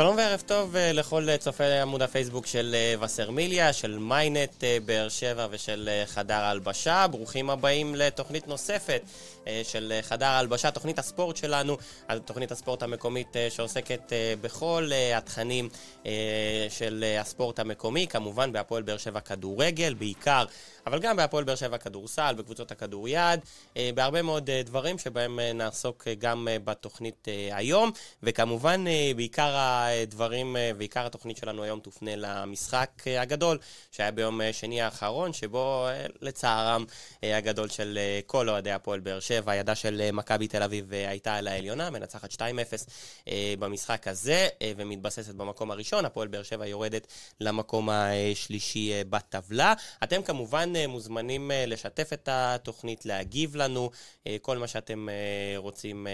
שלום וערב טוב אה, לכל אה, צופי עמוד הפייסבוק של אה, וסרמיליה, של מיינט באר שבע ושל חדר הלבשה. ברוכים הבאים לתוכנית נוספת של חדר הלבשה, תוכנית הספורט שלנו, תוכנית הספורט המקומית שעוסקת בכל התכנים של הספורט המקומי, כמובן בהפועל באר שבע כדורגל, בעיקר אבל גם בהפועל באר שבע כדורסל, בקבוצות הכדוריד, בהרבה מאוד דברים שבהם נעסוק גם בתוכנית היום, וכמובן בעיקר הדברים ועיקר התוכנית שלנו היום תופנה למשחק הגדול שהיה ביום שני האחרון, שבו לצערם הגדול של כל אוהדי הפועל באר שבע, הידה של מכבי תל אביב הייתה על העליונה, מנצחת 2-0 במשחק הזה, ומתבססת במקום הראשון, הפועל באר שבע יורדת למקום השלישי בטבלה. אתם כמובן אה, מוזמנים אה, לשתף את התוכנית, להגיב לנו, אה, כל מה שאתם רוצים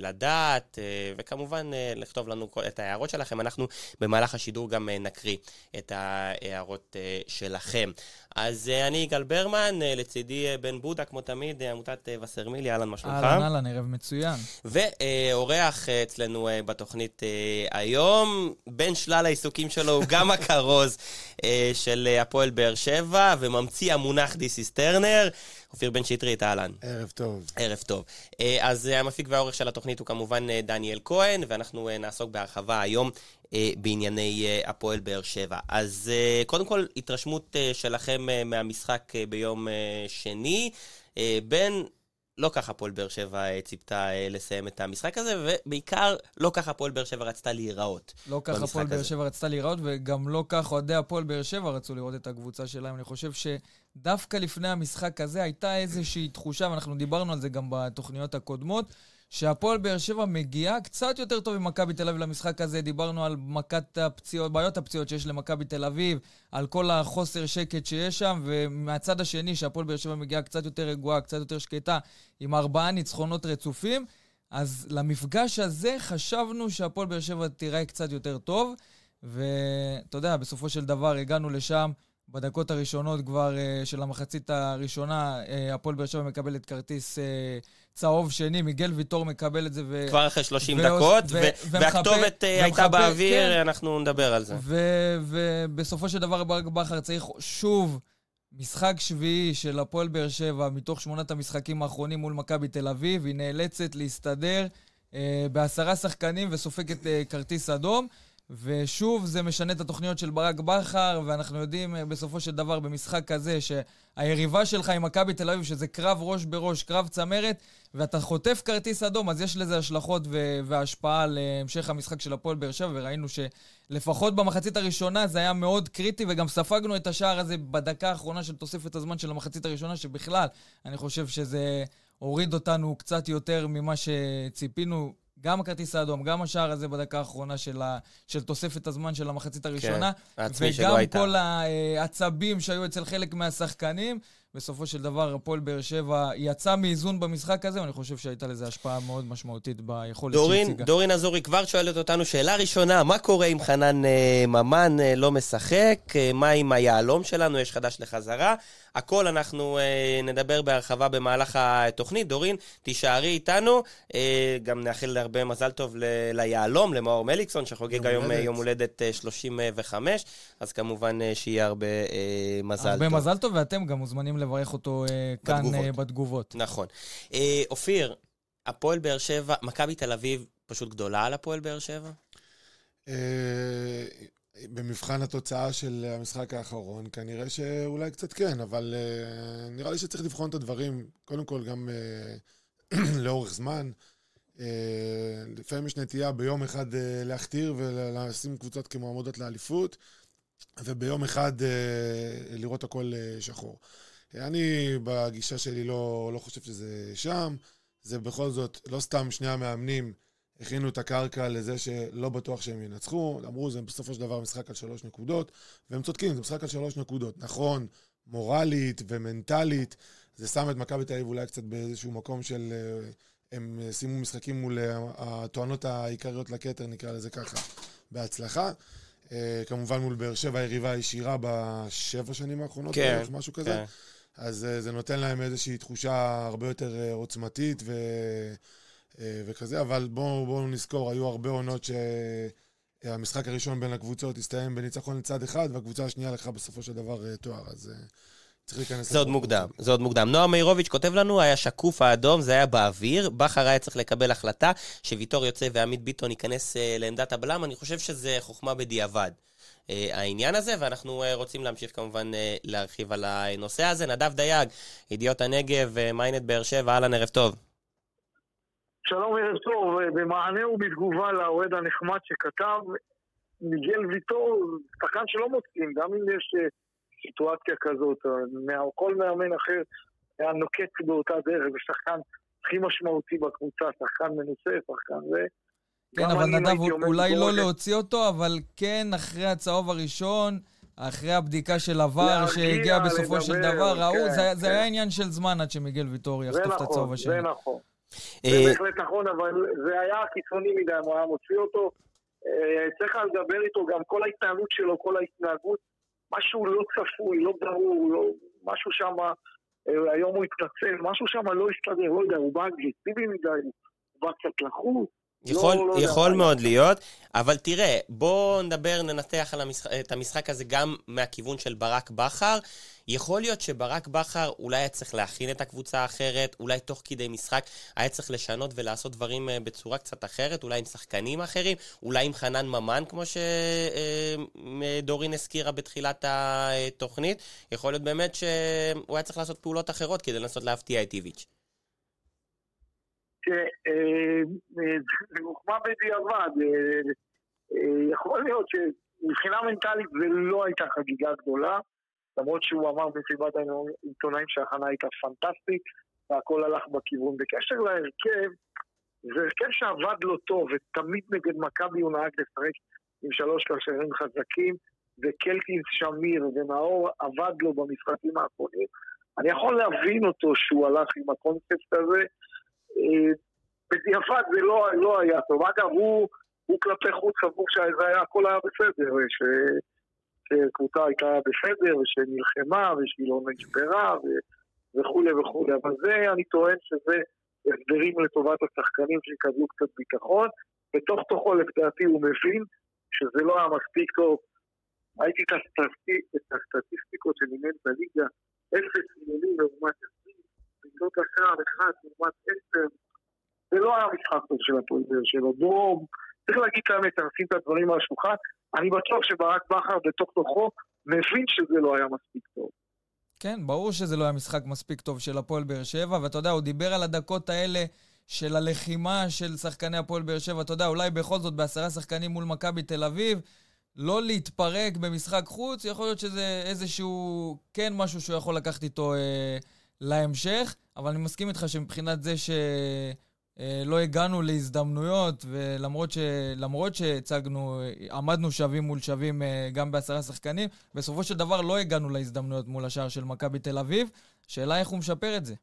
לדעת, וכמובן לכתוב לנו את ההערות שלכם. אנחנו במהלך השידור גם נקריא את ההערות שלכם. אז אני יגאל ברמן, לצידי בן בודה, כמו תמיד, עמותת וסרמילי, אהלן, מה שלומך? אהלן, אהלן, ערב מצוין. ואורח אצלנו בתוכנית היום, בין שלל העיסוקים שלו, הוא גם הכרוז של הפועל באר שבע, וממציא המונח This is Turner. אופיר בן שטרית, אהלן. ערב טוב. ערב טוב. אה, אז אה, המפיק והעורך של התוכנית הוא כמובן אה, דניאל כהן, ואנחנו נעסוק בהרחבה היום בענייני הפועל באר שבע. אז קודם כל, התרשמות שלכם מהמשחק ביום שני. בין לא ככה הפועל באר שבע אה, ציפתה אה, לסיים את המשחק הזה, ובעיקר לא ככה הפועל באר שבע רצתה להיראות. לא ככה הפועל באר שבע רצתה להיראות, וגם לא כך אוהדי הפועל באר שבע רצו לראות את הקבוצה שלהם. אני חושב שדווקא לפני המשחק הזה הייתה איזושהי תחושה, ואנחנו דיברנו על זה גם בתוכניות הקודמות, שהפועל באר שבע מגיעה קצת יותר טוב ממכבי תל אביב למשחק הזה. דיברנו על מכת הפציעות, בעיות הפציעות שיש למכבי תל אביב, על כל החוסר שקט שיש שם, ומהצד השני, שהפועל באר שבע מגיעה קצת יותר רגועה, קצת יותר שקטה, עם ארבעה ניצחונות רצופים. אז למפגש הזה חשבנו שהפועל באר שבע תיראה קצת יותר טוב, ואתה יודע, בסופו של דבר הגענו לשם. בדקות הראשונות כבר uh, של המחצית הראשונה, uh, הפועל באר שבע מקבלת כרטיס uh, צהוב שני, מיגל ויטור מקבל את זה. ו... כבר אחרי 30 ו... דקות, ו... ו... והכתובת ומחפה, הייתה ומחפה, באוויר, כן. אנחנו נדבר על זה. ו... ובסופו של דבר ברק בכר צריך שוב משחק שביעי של הפועל באר שבע מתוך שמונת המשחקים האחרונים מול מכבי תל אביב, היא נאלצת להסתדר uh, בעשרה שחקנים וסופגת uh, כרטיס אדום. ושוב, זה משנה את התוכניות של ברק בכר, ואנחנו יודעים אה, בסופו של דבר במשחק כזה, שהיריבה שלך עם מכבי תל אביב, שזה קרב ראש בראש, קרב צמרת, ואתה חוטף כרטיס אדום, אז יש לזה השלכות ו- והשפעה על אה, המשחק של הפועל באר שבע, וראינו שלפחות במחצית הראשונה זה היה מאוד קריטי, וגם ספגנו את השער הזה בדקה האחרונה של תוספת הזמן של המחצית הראשונה, שבכלל, אני חושב שזה הוריד אותנו קצת יותר ממה שציפינו. גם הכרטיס האדום, גם השער הזה בדקה האחרונה של, ה, של תוספת הזמן של המחצית הראשונה. כן, העצמי שלא הייתה. וגם כל העצבים שהיו אצל חלק מהשחקנים. בסופו של דבר, הפועל באר שבע יצא מאיזון במשחק הזה, ואני חושב שהייתה לזה השפעה מאוד משמעותית ביכולת שהציגה. דורין אזורי כבר שואלת אותנו שאלה ראשונה, מה קורה אם חנן אה, ממן אה, לא משחק? אה, מה עם היהלום שלנו? יש חדש לחזרה. הכל אנחנו אה, נדבר בהרחבה במהלך התוכנית. דורין, תישארי איתנו. אה, גם נאחל הרבה מזל טוב ל- ליהלום, למאור מליקסון, שחוגג היום אה, יום הולדת 35, אה, אז כמובן אה, שיהיה הרבה אה, מזל הרבה טוב. הרבה מזל טוב, ואתם גם מוזמנים לברך אותו אה, כאן בתגובות. אה, בתגובות. נכון. אה, אופיר, הפועל באר שבע, מכבי תל אביב פשוט גדולה על הפועל באר שבע? במבחן התוצאה של המשחק האחרון, כנראה שאולי קצת כן, אבל uh, נראה לי שצריך לבחון את הדברים, קודם כל גם uh, לאורך זמן. Uh, לפעמים יש נטייה ביום אחד uh, להכתיר ולשים קבוצות כמועמדות לאליפות, וביום אחד uh, לראות הכל uh, שחור. אני בגישה שלי לא, לא חושב שזה שם, זה בכל זאת לא סתם שני המאמנים. הכינו את הקרקע לזה שלא בטוח שהם ינצחו. אמרו, זה בסופו של דבר משחק על שלוש נקודות, והם צודקים, זה משחק על שלוש נקודות. נכון, מורלית ומנטלית, זה שם את מכבי תל אביב אולי קצת באיזשהו מקום של... אה, הם סיימו משחקים מול אה, הטוענות העיקריות לכתר, נקרא לזה ככה, בהצלחה. אה, כמובן מול באר שבע, היריבה הישירה בשבע שנים האחרונות, כן, משהו כזה. כן. אז זה נותן להם איזושהי תחושה הרבה יותר עוצמתית ו... אה, וכזה, אבל בואו בוא נזכור, היו הרבה עונות ש... המשחק הראשון בין הקבוצות הסתיים בניצחון לצד אחד, והקבוצה השנייה לקחה בסופו של דבר תואר, אז צריך להיכנס... זה עוד מוקדם, זה עוד מוקדם. נועם מאירוביץ' כותב לנו, היה שקוף האדום, זה היה באוויר, בכר היה צריך לקבל החלטה שוויטור יוצא ועמית ביטון ייכנס לעמדת הבלם, אני חושב שזה חוכמה בדיעבד. העניין הזה, ואנחנו רוצים להמשיך כמובן להרחיב על הנושא הזה. נדב דייג, ידיעות הנגב, מיינט באר שבע, אהלן, ערב טוב. שלום ערב טוב, במענה ובתגובה לאוהד הנחמד שכתב, מיגל ויטור, שחקן שלא מוצאים, גם אם יש סיטואציה כזאת, כל מאמן אחר היה נוקט באותה דרך, ושחקן הכי משמעותי בקבוצה, שחקן מנוסה, שחקן זה. כן, אבל נדב, אולי לא להוציא אותו, אבל כן, אחרי הצהוב הראשון, אחרי הבדיקה של עבר שהגיע בסופו של דבר, ראו, זה היה עניין של זמן עד שמיגל ויטור יחטוף את הצהוב השני. זה נכון, זה בהחלט נכון, אבל זה היה קיצוני מדי, הוא היה מוציא אותו. צריך לדבר איתו גם כל ההתנהלות שלו, כל ההתנהגות, משהו לא צפוי, לא ברור, משהו שם, היום הוא התנצל, משהו שם לא הסתדר, לא יודע, הוא בא אגרסיבי מדי, הוא בא קצת לחוץ. יכול, לא, לא יכול מאוד להיות, אבל תראה, בואו נדבר, ננתח המשחק, את המשחק הזה גם מהכיוון של ברק בכר. יכול להיות שברק בכר אולי היה צריך להכין את הקבוצה האחרת, אולי תוך כדי משחק היה צריך לשנות ולעשות דברים בצורה קצת אחרת, אולי עם שחקנים אחרים, אולי עם חנן ממן, כמו שדורין הזכירה בתחילת התוכנית. יכול להיות באמת שהוא היה צריך לעשות פעולות אחרות כדי לנסות להפתיע את איביץ'. זה חוכמה בדיעבד. יכול להיות שמבחינה מנטלית זה לא הייתה חגיגה גדולה, למרות שהוא אמר במסיבת העיתונאים שההכנה הייתה פנטסטית, והכל הלך בכיוון. בקשר להרכב, זה הרכב שעבד לו טוב, ותמיד נגד מכבי הוא נהג לשחק עם שלוש קשרים חזקים, וקלטינס שמיר ונאור עבד לו במשחקים האחרונים. אני יכול להבין אותו שהוא הלך עם הקונספט הזה, בדיעבד זה לא, לא היה טוב. אגב, הוא, הוא כלפי חוץ סבור שזה היה, בסדר, שקבוצה הייתה בסדר, ושנלחמה, ושהיא לא נשברה, ו, וכולי וכולי. אבל זה, אני טוען שזה הסדרים לטובת השחקנים שיקבלו קצת ביטחון. בתוך תוכו, לדעתי, הוא מבין שזה לא היה מספיק טוב. ראיתי את, הסטטיסטיק, את הסטטיסטיקות של אימן בליגה, אפס מיליונים לעומת 20, בעיטות השער אחד לעומת 10, זה לא היה משחק טוב של הפועל באר שבע. בואו, צריך להגיד את האמת, נשים את הדברים על השולחן. אני בטוח שברק בכר בתוך תוכו מבין שזה לא היה מספיק טוב. כן, ברור שזה לא היה משחק מספיק טוב של הפועל באר שבע, ואתה יודע, הוא דיבר על הדקות האלה של הלחימה של שחקני הפועל באר שבע. אתה יודע, אולי בכל זאת בעשרה שחקנים מול מכבי תל אביב, לא להתפרק במשחק חוץ, יכול להיות שזה איזשהו, כן משהו שהוא יכול לקחת איתו אה, להמשך, אבל אני מסכים איתך שמבחינת זה ש... לא הגענו להזדמנויות, ולמרות שהצגנו, עמדנו שווים מול שווים גם בעשרה שחקנים, בסופו של דבר לא הגענו להזדמנויות מול השער של מכבי תל אביב. שאלה איך הוא משפר את זה.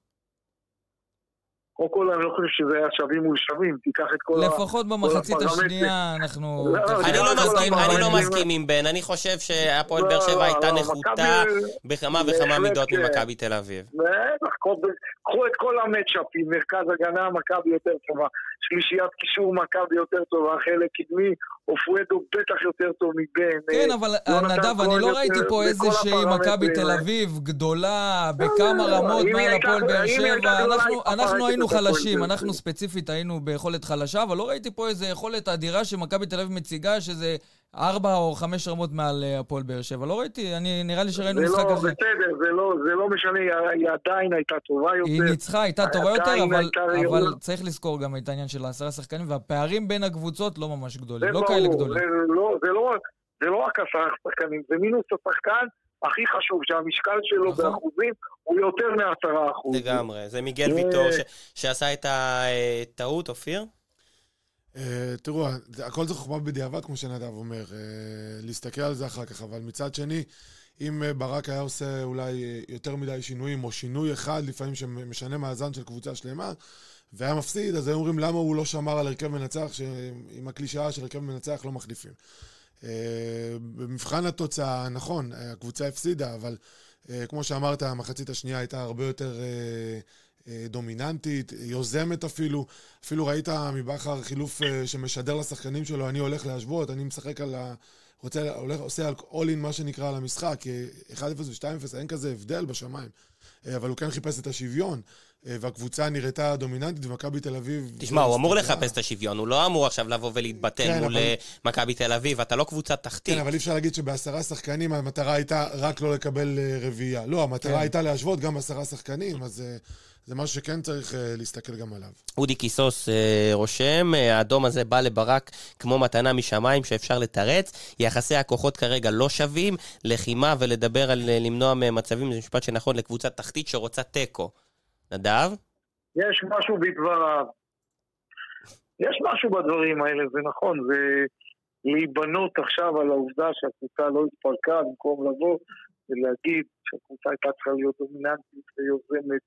קודם כל, אני לא חושב שזה היה שווים מול שווים, תיקח את כל ה... לפחות במחצית השנייה אנחנו... אני לא מסכים, אני לא מסכים עם בן, אני חושב שהפועל באר שבע הייתה נחותה בכמה וכמה מידות ממכבי תל אביב. בטח, קחו את כל המצ'אפים, מרכז הגנה, מכבי יותר טובה, שלישיית קישור, מכבי יותר טובה, חלק קדמי, אופואדו בטח יותר טוב מבן. כן, אבל נדב, אני לא ראיתי פה איזושהי מכבי תל אביב גדולה, בכמה רמות מעל הפועל באר שבע. אנחנו היינו חלשים, אנחנו ספציפית היינו ביכולת חלשה, אבל לא ראיתי פה איזו יכולת אדירה שמכבי תל אביב מציגה, שזה ארבע או חמש רמות מעל הפועל באר שבע. לא ראיתי, אני, נראה לי שראינו משחק אחר. זה לא, בסדר, זה לא, זה לא משנה, היא עדיין הייתה טובה יותר. היא ניצחה, הייתה טובה יותר, אבל, אבל צריך לזכור גם את העניין של העשרה שחקנים, והפערים בין הקבוצות לא ממש גדולים, לא כאלה גדולים. זה לא, זה לא, זה לא רק עשרה שחקנים, זה מינוס השחקן הכי חשוב, שהמשקל שלו נכון. באחוזים הוא יותר מעשרה אחוז. לגמרי, זה מיגל ויטור שעשה את הטעות, אופיר? תראו, הכל זה חוכמה בדיעבד, כמו שנדב אומר, להסתכל על זה אחר כך, אבל מצד שני, אם ברק היה עושה אולי יותר מדי שינויים, או שינוי אחד לפעמים שמשנה מאזן של קבוצה שלמה, והיה מפסיד, אז היו אומרים למה הוא לא שמר על הרכב מנצח, שעם הקלישאה של הרכב מנצח לא מחליפים. במבחן התוצאה, נכון, הקבוצה הפסידה, אבל כמו שאמרת, המחצית השנייה הייתה הרבה יותר דומיננטית, יוזמת אפילו. אפילו ראית מבכר חילוף שמשדר לשחקנים שלו, אני הולך להשוות, אני משחק על ה... רוצה, הולך, עושה all in מה שנקרא על המשחק, 1-0 ו-2-0 אין כזה הבדל בשמיים. אבל הוא כן חיפש את השוויון. אה, והקבוצה נראתה דומיננטית, ומכבי תל אביב... תשמע, הוא אמור לחפש את השוויון, הוא לא אמור עכשיו לבוא ולהתבטל כן, מול אבל... אה, מכבי תל אביב, אתה לא קבוצה תחתית. כן, אבל אי אפשר להגיד שבעשרה שחקנים המטרה הייתה רק לא לקבל אה, רביעייה. לא, המטרה כן. הייתה להשוות גם עשרה שחקנים, אז... זה משהו שכן צריך uh, להסתכל גם עליו. אודי קיסוס uh, רושם, uh, האדום הזה בא לברק כמו מתנה משמיים שאפשר לתרץ. יחסי הכוחות כרגע לא שווים. לחימה ולדבר על uh, למנוע מצבים, זה משפט שנכון לקבוצה תחתית שרוצה תיקו. נדב? יש משהו בדבריו. יש משהו בדברים האלה, זה נכון, זה להיבנות עכשיו על העובדה שהקבוצה לא התפרקה במקום לבוא ולהגיד שהקבוצה הייתה צריכה להיות דומיננטית ויוזמת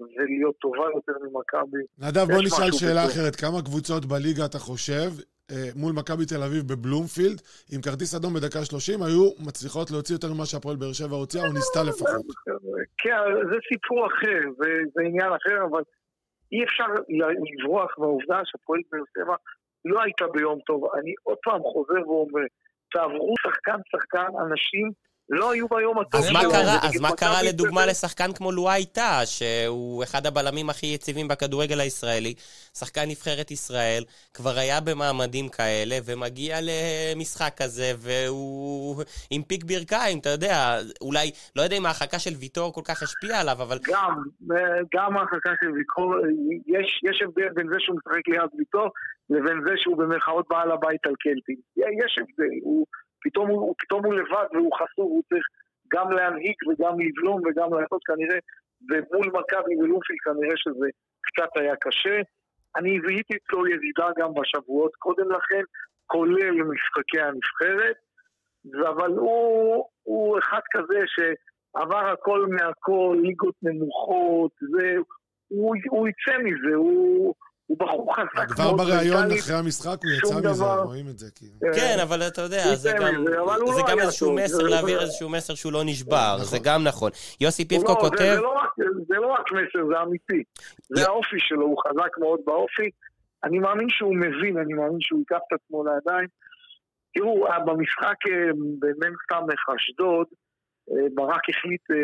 ולהיות טובה יותר ממכבי. נדב, בוא נשאל שאלה אחרת. כמה קבוצות בליגה אתה חושב אה, מול מכבי תל אביב בבלומפילד, עם כרטיס אדום בדקה 30, היו מצליחות להוציא יותר ממה שהפועל באר שבע הוציאה, או ניסתה לפחות. כן, זה סיפור אחר, זה עניין אחר, אבל אי אפשר לברוח מהעובדה שהפועל באר שבע לא הייתה ביום טוב. אני עוד פעם חוזר ואומר, תעברו שחקן-שחקן, אנשים לא היו ביום הטוב אז מה קרה, אז מה קרה לדוגמה לשחקן כמו לואי טאה, שהוא אחד הבלמים הכי יציבים בכדורגל הישראלי, שחקן נבחרת ישראל, כבר היה במעמדים כאלה, ומגיע למשחק כזה, והוא עם פיק ברכיים, אתה יודע, אולי, לא יודע אם ההרחקה של ויטור כל כך השפיעה עליו, אבל... גם, גם ההרחקה של ויטור, יש, יש הבדל בין זה שהוא משחק ליד ויטור, לבין זה שהוא במרכאות בעל הבית על קלטין. יש הבדל, הוא... פתאום הוא, פתאום הוא לבד והוא חסור, הוא צריך גם להנהיג וגם לבלום וגם לעשות כנראה, ומול מכבי ולומפיל כנראה שזה קצת היה קשה. אני זיהיתי אצלו ירידה גם בשבועות קודם לכן, כולל משחקי הנבחרת, אבל הוא, הוא אחד כזה שעבר הכל מהכל, ליגות נמוכות, זה, הוא, הוא יצא מזה, הוא... הוא בחור חזק מאוד. כבר בריאיון אחרי המשחק הוא יצא מזה, רואים את זה כאילו. כן, אבל אתה יודע, זה גם לא איזשהו מסר, להעביר איזשהו מסר שהוא לא נשבר, זה נכון. גם נכון. יוסי פיבקו לא, כותב... זה לא רק מסר, זה אמיתי. זה האופי שלו, הוא חזק מאוד באופי. אני מאמין שהוא מבין, אני מאמין שהוא ייקח את עצמו לידיים. תראו, במשחק אה, במ"ס אשדוד, אה, ברק החליט אה,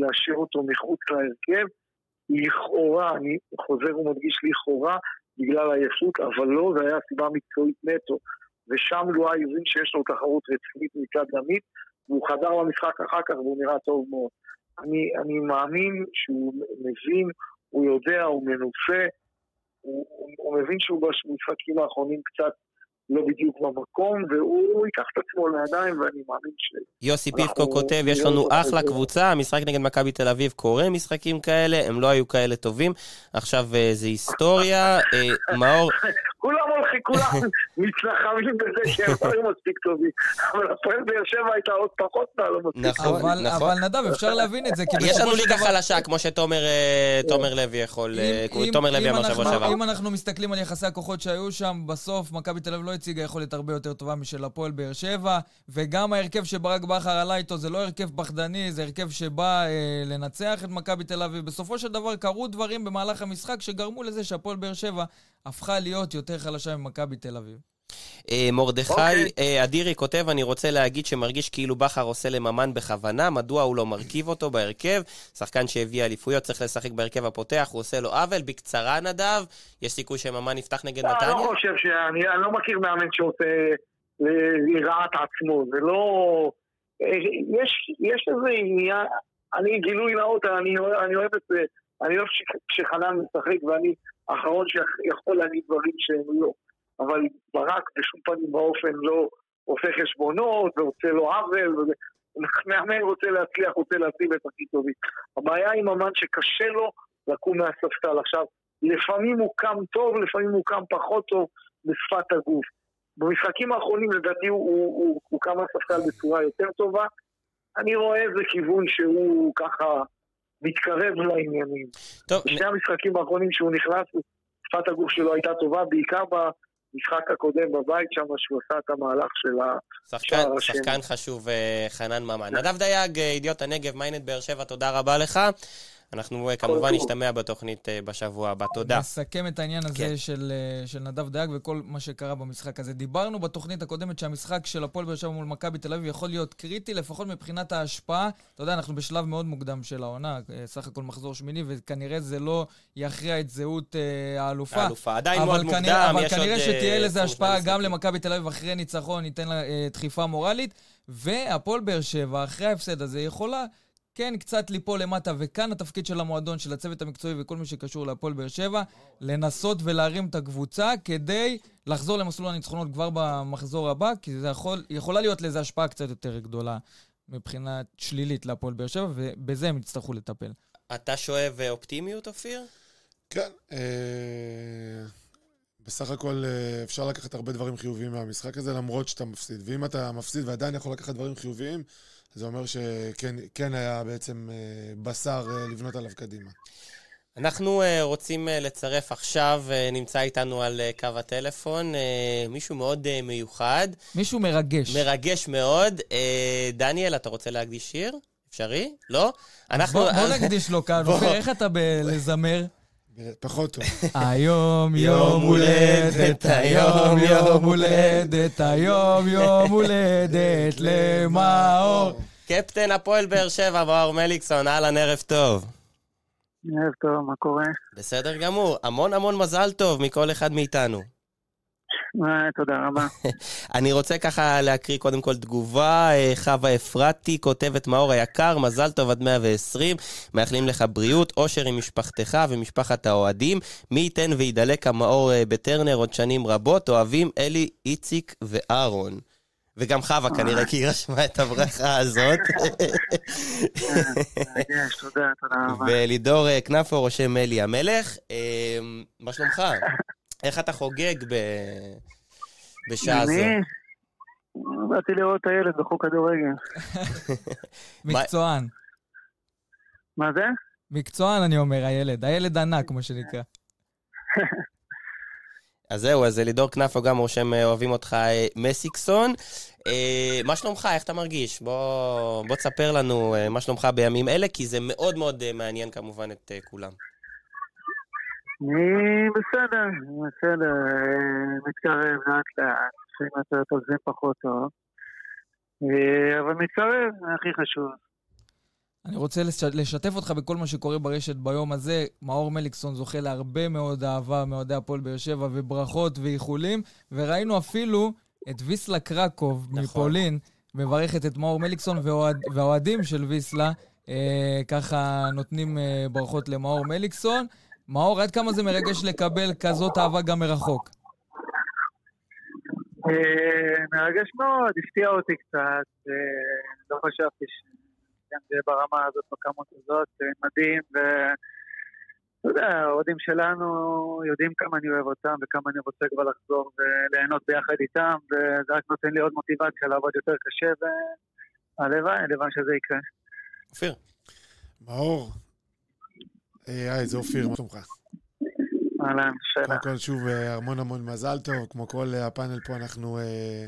להשאיר אותו מחוץ להרכב. לכאורה, אני חוזר ומדגיש לכאורה, בגלל עייפות, אבל לא, זה היה סיבה מקצועית נטו. ושם לואי הבין שיש לו תחרות רצינית מצד עמית, והוא חזר למשחק אחר כך והוא נראה טוב מאוד. אני, אני מאמין שהוא מבין, הוא יודע, הוא מנוסה, הוא, הוא, הוא מבין שהוא במשחקים האחרונים קצת לא בדיוק במקום, והוא ייקח את עצמו לידיים, ואני מאמין ש... יוסי פיפקו כותב, יש לנו אחלה קבוצה, המשחק נגד מכבי תל אביב קורה משחקים כאלה, הם לא היו כאלה טובים. עכשיו אה, זה היסטוריה. אה, מאור... כולם הולכים, כולם מתנחמים בזה שהם לא היו מספיק טובים. אבל הפועל באר שבע הייתה עוד פחות מהלא מספיק נכון, נכון. אבל נדב, אפשר להבין את זה. יש לנו ליגה חלשה, כמו שתומר אה, לוי יכול... תומר לוי אמר שבוע שעבר. אם אנחנו מסתכלים על יחסי הכוחות שהיו שם, בסוף מכבי תל אביב לא הציגה יכולת הרבה יותר טובה משל הפועל באר שבע, וגם ההרכב שברק בכר עלה איתו זה לא הרכב פחדני, זה הרכב שבא אה, לנצח את מכבי תל אביב. בסופו של דבר קרו דברים במהלך המשחק שגרמו לזה שהפועל באר שבע הפכה להיות יותר חלשה ממכבי תל אביב. אה, מרדכי okay. אוקיי. אה, אדירי כותב, אני רוצה להגיד שמרגיש כאילו בכר עושה לממן בכוונה, מדוע הוא לא מרכיב אותו בהרכב? שחקן שהביא אליפויות צריך לשחק בהרכב הפותח, הוא עושה לו עוול. בקצרה נדב, יש סיכוי שממן יפתח נגד נתניה? אני לא חושב שאני לא מכיר מאמן שעושה לרעת עצמו, זה לא... אה, יש, יש איזה עניין, אני גילוי נאות, אני, אני אוהב את זה, אני אוהב שחנן משחק ואני האחרון שיכול להגיד דברים שהם לא. אבל ברק בשום פנים ואופן לא עושה חשבונות ועושה לו עוול, מאמן רוצה להצליח, רוצה להציב את הכי טובים. הבעיה עם אמן שקשה לו לקום מהספסל. עכשיו, לפעמים הוא קם טוב, לפעמים הוא קם פחות טוב בשפת הגוף. במשחקים האחרונים לדעתי הוא, הוא, הוא, הוא קם מהספסל בצורה יותר טובה. אני רואה איזה כיוון שהוא ככה מתקרב לעניינים. טוב. בשני המשחקים האחרונים שהוא נכנס, שפת הגוף שלו הייתה טובה, בעיקר המשחק הקודם בבית שם, שהוא עשה את המהלך של השער השני. שחקן חשוב, אה, חנן ממן. נדב דייג, אה, ידיעות הנגב, mynet באר שבע, תודה רבה לך. אנחנו כמובן נשתמע בתוכנית בשבוע הבא. תודה. נסכם את העניין הזה כן. של, של נדב דייג וכל מה שקרה במשחק הזה. דיברנו בתוכנית הקודמת שהמשחק של הפועל באר שבע מול מכבי תל אביב יכול להיות קריטי, לפחות מבחינת ההשפעה. אתה יודע, אנחנו בשלב מאוד מוקדם של העונה, סך הכל מחזור שמיני, וכנראה זה לא יכריע את זהות האלופה. האלופה, עדיין מאוד כנראה, מוקדם, אבל כנראה שתהיה לזה השפעה גם למכבי תל אביב אחרי ניצחון, ניתן לה דחיפה מורלית. והפועל באר שבע, אחרי ההפסד הזה, יכולה כן קצת ליפול למטה, וכאן התפקיד של המועדון, של הצוות המקצועי וכל מי שקשור להפועל באר שבע, לנסות ולהרים את הקבוצה כדי לחזור למסלול הניצחונות כבר במחזור הבא, כי זה יכול, יכולה להיות לזה השפעה קצת יותר גדולה מבחינה שלילית להפועל באר שבע, ובזה הם יצטרכו לטפל. אתה שואב אופטימיות, אופיר? כן. אה... בסך הכל אה, אפשר לקחת הרבה דברים חיוביים מהמשחק הזה, למרות שאתה מפסיד. ואם אתה מפסיד ועדיין יכול לקחת דברים חיוביים, זה אומר שכן כן היה בעצם אה, בשר אה, לבנות עליו קדימה. אנחנו רוצים לצרף עכשיו, נמצא איתנו על קו הטלפון, מישהו מאוד מיוחד. מישהו מרגש. מרגש מאוד. דניאל, אתה רוצה להקדיש שיר? אפשרי? לא? אנחנו... בוא, בוא נקדיש לו כאן. אופיר, איך אתה בלזמר? פחות טוב. היום יום הולדת, היום יום הולדת, היום יום הולדת למאור. קפטן הפועל באר שבע, מאור מליקסון, אהלן, ערב טוב. ערב טוב, מה קורה? בסדר גמור, המון המון מזל טוב מכל אחד מאיתנו. אה, תודה רבה. אני רוצה ככה להקריא קודם כל תגובה. אה, חווה אפרתי כותבת מאור היקר, מזל טוב עד 120, מאחלים לך בריאות, אושר עם משפחתך ומשפחת האוהדים. מי ייתן וידלק המאור אה, בטרנר עוד שנים רבות, אוהבים אלי, איציק ואהרון. וגם חווה כנראה, כי היא רשמה את הברכה הזאת. תודה, תודה רבה. ולידור כנפו רושם אלי המלך. מה שלומך? איך אתה חוגג ב... בשעה זו? אני באתי לראות את הילד בחוק כדורגל. מקצוען. מה זה? מקצוען, אני אומר, הילד. הילד ענק, כמו שנקרא. אז זהו, אז לידור כנפו גם רושם אה, אוהבים אותך אה, מסיקסון. אה, מה שלומך? איך אתה מרגיש? בוא, בוא תספר לנו מה שלומך בימים אלה, כי זה מאוד מאוד מעניין כמובן את כולם. אני בסדר, בסדר, מתקרב לאט לאט, לפעמים יותר טוב זה פחות טוב, אה, אבל מתקרב, זה הכי חשוב. אני רוצה לשתף אותך בכל מה שקורה ברשת ביום הזה. מאור מליקסון זוכה להרבה מאוד אהבה מאוהדי הפועל באר שבע, וברכות ואיחולים, וראינו אפילו את ויסלה קרקוב נכון. מפולין, מברכת את מאור מליקסון, והאוהדים של ויסלה אה, ככה נותנים אה, ברכות למאור מליקסון. מאור, עד כמה זה מרגש לקבל כזאת אהבה גם מרחוק? אה, מרגש מאוד, הפתיע אותי קצת, אה, לא חשבתי שגם זה ברמה הזאת, בכמות הזאת, אה, מדהים, ואתה יודע, האוהדים שלנו יודעים כמה אני אוהב אותם וכמה אני רוצה כבר לחזור וליהנות ביחד איתם, וזה רק נותן לי עוד מוטיבציה לעבוד יותר קשה, והלוואי, הלוואי שזה יקרה. אופיר. מאור, היי, זה אופיר, מה שלומך? אהלן, שאלה. קודם כל, שוב, אה, המון המון מזל טוב. כמו כל אה, הפאנל פה, אנחנו אה,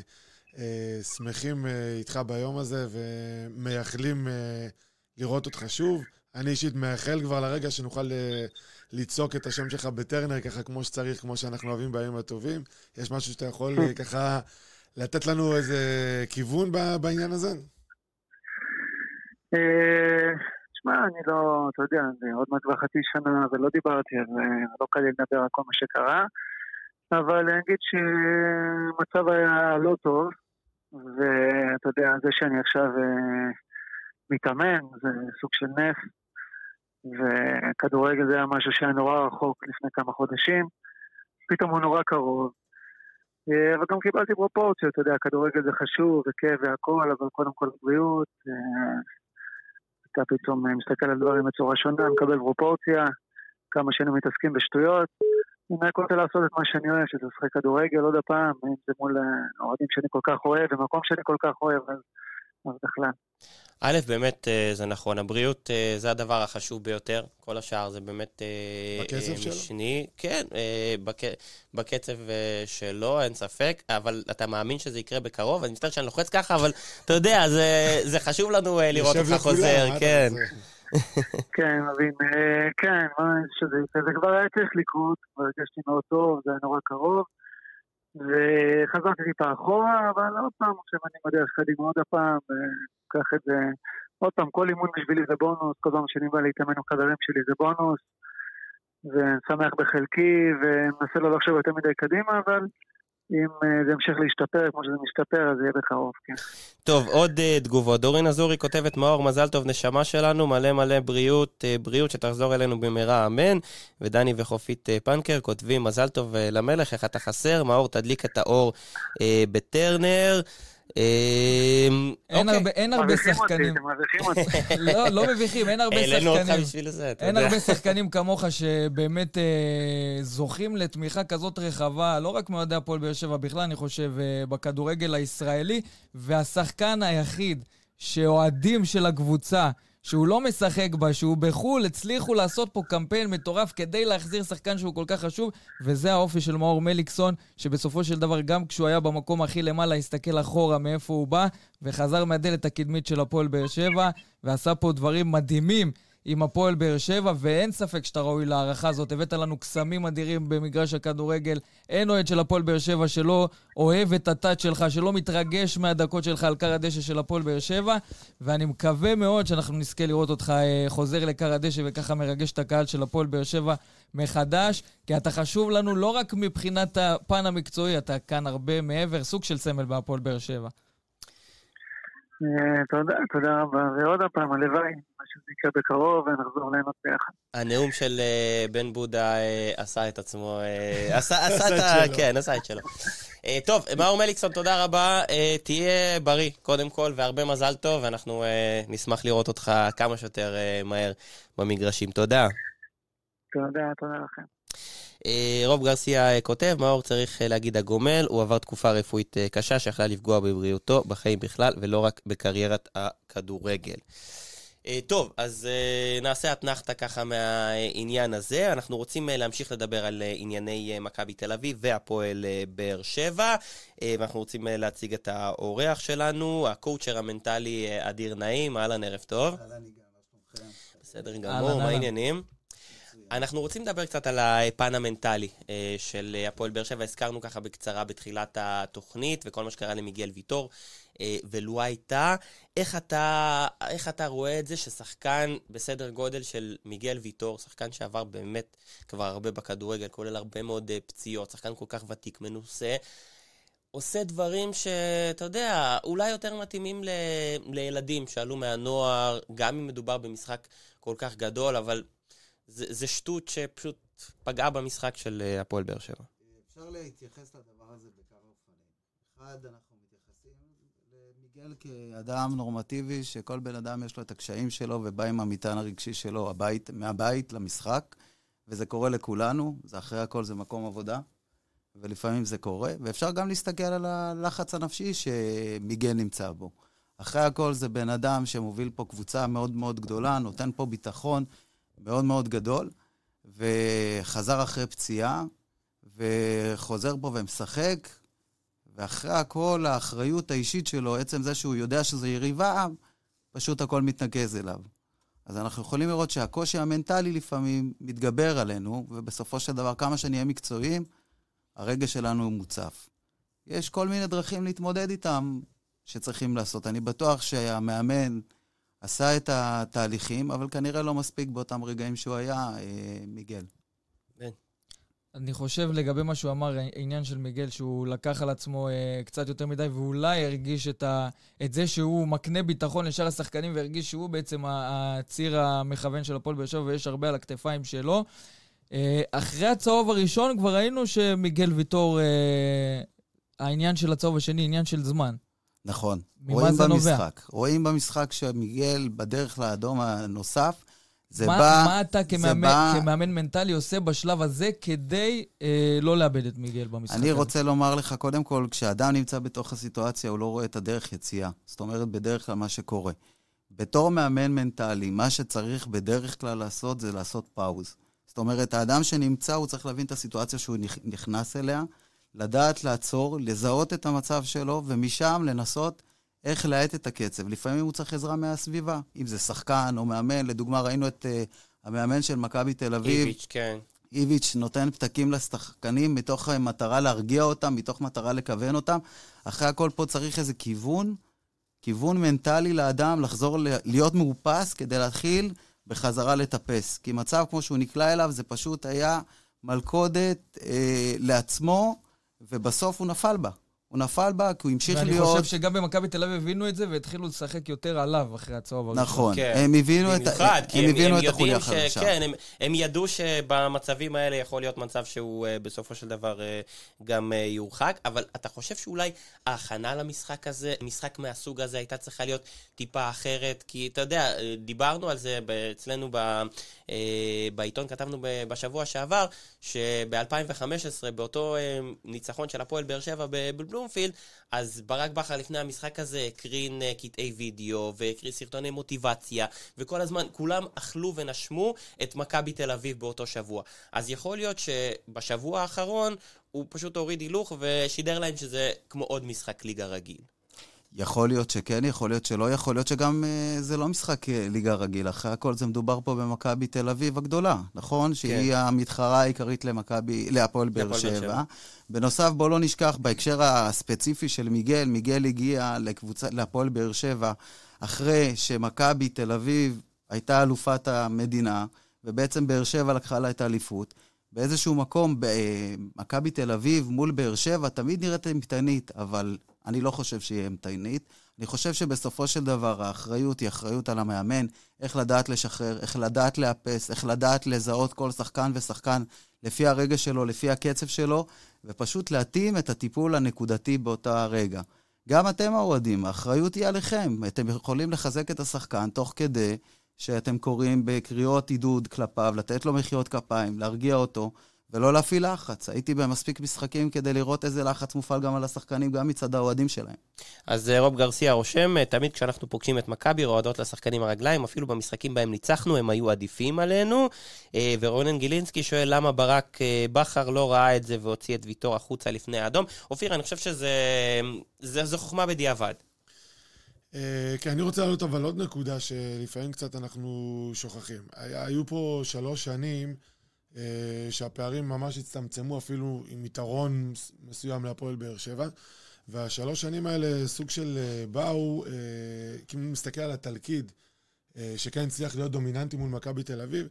אה, שמחים אה, איתך ביום הזה ומייחלים אה, לראות אותך שוב. אני אישית מייחל כבר לרגע שנוכל אה, לצעוק את השם שלך בטרנר, ככה כמו שצריך, כמו שאנחנו אוהבים בימים הטובים. יש משהו שאתה יכול אה, ככה לתת לנו איזה כיוון בעניין הזה? תשמע, אני לא, אתה יודע, זה עוד מעט כבר חצי שנה ולא דיברתי זה, לא קל לי לדבר על כל מה שקרה, אבל אני אגיד שהמצב היה לא טוב, ואתה יודע, זה שאני עכשיו אה, מתאמן, זה סוג של נס, וכדורגל זה היה משהו שהיה נורא רחוק לפני כמה חודשים, פתאום הוא נורא קרוב. אה, אבל גם קיבלתי פרופורציות, אתה יודע, כדורגל זה חשוב וכיף והכל, אבל קודם כל בריאות, אה, אתה פתאום אה, מסתכל על דברים בצורה שונה, מקבל פרופורציה, כמה שנים מתעסקים בשטויות. אני רק רוצה לעשות את מה שאני אוהב, שזה לשחק כדורגל עוד הפעם, אם זה מול אה, אוהדים שאני כל כך אוהב, במקום שאני כל כך אוהב, אז, אז בכלל. א', באמת אה, זה נכון, הבריאות זה הדבר החשוב ביותר, כל השאר זה באמת בקצב משני. שלו? כן, בק... בקצב שלו, אין ספק, אבל אתה מאמין שזה יקרה בקרוב? אני מצטער שאני לוחץ ככה, אבל אתה יודע, זה, זה חשוב לנו לראות אותך חוזר, כן. כן, מבין. אה, כן, זה כבר היה צריך לקרות, כבר הרגשתי מאוד טוב, זה היה נורא קרוב. וחזרתי טיפה אחורה, אבל עוד פעם, עכשיו אני בדרך קדימה עוד הפעם, קח את זה, עוד פעם, כל אימון בשבילי זה בונוס, כל פעם שאני בא להתאמן עם חברים שלי זה בונוס, ושמח בחלקי, ומנסה לא לחשוב יותר מדי קדימה, אבל אם אה, זה ימשיך להשתפר כמו שזה משתפר, אז יהיה בקרוב, כן. טוב, עוד uh, תגובות. דורין אזורי כותבת, מאור, מזל טוב, נשמה שלנו, מלא מלא בריאות, uh, בריאות שתחזור אלינו במהרה, אמן. ודני וחופית פנקר כותבים, מזל טוב למלך, איך אתה חסר? מאור, תדליק את האור בטרנר. אמ, אין אוקיי. הרבה שחקנים. לא, לא מביכים, אין הרבה שחקנים. העלינו אותך בשביל זה, אתה יודע. אין הרבה שחקנים כמוך שבאמת אה, זוכים לתמיכה כזאת רחבה, לא רק מאוהדי הפועל באר שבע, בכלל, אני חושב, אה, בכדורגל הישראלי, והשחקן היחיד שאוהדים של הקבוצה, שהוא לא משחק בה, שהוא בחו"ל, הצליחו לעשות פה קמפיין מטורף כדי להחזיר שחקן שהוא כל כך חשוב, וזה האופי של מאור מליקסון, שבסופו של דבר, גם כשהוא היה במקום הכי למעלה, הסתכל אחורה מאיפה הוא בא, וחזר מהדלת הקדמית של הפועל באר שבע, ועשה פה דברים מדהימים. עם הפועל באר שבע, ואין ספק שאתה ראוי להערכה הזאת. הבאת לנו קסמים אדירים במגרש הכדורגל. אין אוהד של הפועל באר שבע שלא אוהב את הטאט שלך, שלא מתרגש מהדקות שלך על קר הדשא של הפועל באר שבע, ואני מקווה מאוד שאנחנו נזכה לראות אותך אה, חוזר לקר הדשא וככה מרגש את הקהל של הפועל באר שבע מחדש, כי אתה חשוב לנו לא רק מבחינת הפן המקצועי, אתה כאן הרבה מעבר, סוג של סמל בהפועל באר שבע. אה, תודה, תודה רבה. ועוד פעם, הלוואי, מה שזה יקרה בקרוב, ונחזור ליהנות ביחד. הנאום של אה, בן בודה אה, עשה את עצמו, עשה את ה... כן, עשה את שלו. טוב, מאור מליקסון, תודה רבה. תהיה בריא, קודם כל, והרבה מזל טוב, ואנחנו נשמח לראות אותך כמה שיותר מהר במגרשים. תודה. תודה, תודה לכם. אה, רוב גרסיה אה, כותב, מאור צריך אה, להגיד הגומל, הוא עבר תקופה רפואית קשה שיכלה לפגוע בבריאותו, בחיים בכלל, ולא רק בקריירת הכדורגל. טוב, אז נעשה אתנחתא ככה מהעניין הזה. אנחנו רוצים להמשיך לדבר על ענייני מכבי תל אביב והפועל באר שבע, ואנחנו רוצים להציג את האורח שלנו, הקואוצ'ר המנטלי אדיר נעים, אהלן, ערב טוב. אהלן, יגאל, בסדר גמור, מה העניינים? אנחנו רוצים לדבר קצת על הפן המנטלי אה, של הפועל באר שבע. הזכרנו ככה בקצרה בתחילת התוכנית וכל מה שקרה למיגל ויטור אה, ולו הייתה. איך אתה, איך אתה רואה את זה ששחקן בסדר גודל של מיגל ויטור, שחקן שעבר באמת כבר הרבה בכדורגל, כולל הרבה מאוד אה, פציעות, שחקן כל כך ותיק, מנוסה, עושה דברים שאתה יודע, אולי יותר מתאימים ל... לילדים שעלו מהנוער, גם אם מדובר במשחק כל כך גדול, אבל זה, זה שטות שפשוט פגעה במשחק של אה, הפועל באר שבע. אפשר להתייחס לדבר הזה בכמה אופנים. אחד, אנחנו מתייחסים למיגל כאדם נורמטיבי, שכל בן אדם יש לו את הקשיים שלו ובא עם המטען הרגשי שלו הבית, מהבית למשחק, וזה קורה לכולנו, זה אחרי הכל זה מקום עבודה, ולפעמים זה קורה, ואפשר גם להסתכל על הלחץ הנפשי שמיגל נמצא בו. אחרי הכל זה בן אדם שמוביל פה קבוצה מאוד מאוד גדולה, נותן פה ביטחון. מאוד מאוד גדול, וחזר אחרי פציעה, וחוזר פה ומשחק, ואחרי הכל, האחריות האישית שלו, עצם זה שהוא יודע שזה יריבה, פשוט הכל מתנקז אליו. אז אנחנו יכולים לראות שהקושי המנטלי לפעמים מתגבר עלינו, ובסופו של דבר, כמה שנהיה מקצועיים, הרגש שלנו מוצף. יש כל מיני דרכים להתמודד איתם שצריכים לעשות. אני בטוח שהמאמן עשה את התהליכים, אבל כנראה לא מספיק באותם רגעים שהוא היה, אה, מיגל. אני חושב לגבי מה שהוא אמר, עניין של מיגל, שהוא לקח על עצמו אה, קצת יותר מדי, ואולי הרגיש את, ה, את זה שהוא מקנה ביטחון לשאר השחקנים, והרגיש שהוא בעצם הציר המכוון של הפועל באר שבע, ויש הרבה על הכתפיים שלו. אה, אחרי הצהוב הראשון כבר ראינו שמיגל ויטור, אה, העניין של הצהוב השני, עניין של זמן. נכון. רואים במשחק. נובע? רואים במשחק שמיגל בדרך לאדום הנוסף, זה מה, בא... מה אתה כמאמן, בא... כמאמן מנטלי עושה בשלב הזה כדי אה, לא לאבד את מיגל במשחק אני הזה? אני רוצה לומר לך, קודם כל, כשאדם נמצא בתוך הסיטואציה, הוא לא רואה את הדרך יציאה. זאת אומרת, בדרך כלל מה שקורה. בתור מאמן מנטלי, מה שצריך בדרך כלל לעשות זה לעשות פאוז. זאת אומרת, האדם שנמצא, הוא צריך להבין את הסיטואציה שהוא נכנס אליה, לדעת לעצור, לזהות את המצב שלו, ומשם לנסות איך להאט את הקצב. לפעמים הוא צריך עזרה מהסביבה, אם זה שחקן או מאמן. לדוגמה, ראינו את uh, המאמן של מכבי תל אביב. איביץ', כן. איביץ' נותן פתקים לשחקנים מתוך אה, מטרה להרגיע אותם, מתוך מטרה לכוון אותם. אחרי הכל פה צריך איזה כיוון, כיוון מנטלי לאדם, לחזור להיות מאופס כדי להתחיל בחזרה לטפס. כי מצב כמו שהוא נקלע אליו, זה פשוט היה מלכודת אה, לעצמו, ובסוף הוא נפל בה. הוא נפל בה כי הוא המשיך ואני להיות... ואני חושב שגם במכבי תל אביב הבינו את זה והתחילו לשחק יותר עליו אחרי הצהוב הראשון. נכון, כן. הם הבינו את, במיוחד, כי הם הם, הבינו הם את החוליה. החדשה. כן, הם, הם ידעו שבמצבים האלה יכול להיות מצב שהוא uh, בסופו של דבר uh, גם uh, יורחק, אבל אתה חושב שאולי ההכנה למשחק הזה, משחק מהסוג הזה הייתה צריכה להיות טיפה אחרת? כי אתה יודע, דיברנו על זה אצלנו ב, uh, בעיתון, כתבנו בשבוע שעבר, שב-2015, באותו uh, ניצחון של הפועל באר שבע בבלומפילד, אז ברק בכר לפני המשחק הזה הקרין uh, קטעי וידאו והקרין סרטוני מוטיבציה, וכל הזמן כולם אכלו ונשמו את מכבי תל אביב באותו שבוע. אז יכול להיות שבשבוע האחרון הוא פשוט הוריד הילוך ושידר להם שזה כמו עוד משחק ליגה רגיל. יכול להיות שכן, יכול להיות שלא, יכול להיות שגם אה, זה לא משחק אה, ליגה רגיל. אחרי הכל זה מדובר פה במכבי תל אביב הגדולה, נכון? כן. שהיא המתחרה העיקרית למכבי, להפועל באר שבע. בנוסף, בואו לא נשכח, בהקשר הספציפי של מיגל, מיגל הגיע לקבוצה, להפועל באר שבע אחרי שמכבי תל אביב הייתה אלופת המדינה, ובעצם באר שבע לקחה לה את האליפות. באיזשהו מקום, מכבי תל אביב מול באר שבע תמיד נראית אימתנית, אבל אני לא חושב שהיא אימתנית. אני חושב שבסופו של דבר האחריות היא אחריות על המאמן, איך לדעת לשחרר, איך לדעת לאפס, איך לדעת לזהות כל שחקן ושחקן לפי הרגע שלו, לפי הקצב שלו, ופשוט להתאים את הטיפול הנקודתי באותו הרגע. גם אתם האוהדים, האחריות היא עליכם. אתם יכולים לחזק את השחקן תוך כדי שאתם קוראים בקריאות עידוד כלפיו, לתת לו מחיאות כפיים, להרגיע אותו, ולא להפעיל לחץ. הייתי במספיק משחקים כדי לראות איזה לחץ מופעל גם על השחקנים, גם מצד האוהדים שלהם. אז אה, רוב גרסיה רושם, אה, תמיד כשאנחנו פוגשים את מכבי, רועדות לשחקנים הרגליים, אפילו במשחקים בהם ניצחנו, הם היו עדיפים עלינו. אה, ורונן גילינסקי שואל למה ברק בכר לא ראה את זה והוציא את ויטור החוצה לפני האדום. אופיר, אני חושב שזה חוכמה בדיעבד. כן, אני רוצה להעלות אבל עוד נקודה שלפעמים קצת אנחנו שוכחים. היו פה שלוש שנים שהפערים ממש הצטמצמו אפילו עם יתרון מסוים להפועל באר שבע. והשלוש שנים האלה סוג של אה, באו, כי אם נסתכל על התלכיד, שכן הצליח להיות דומיננטי מול מכבי תל אביב,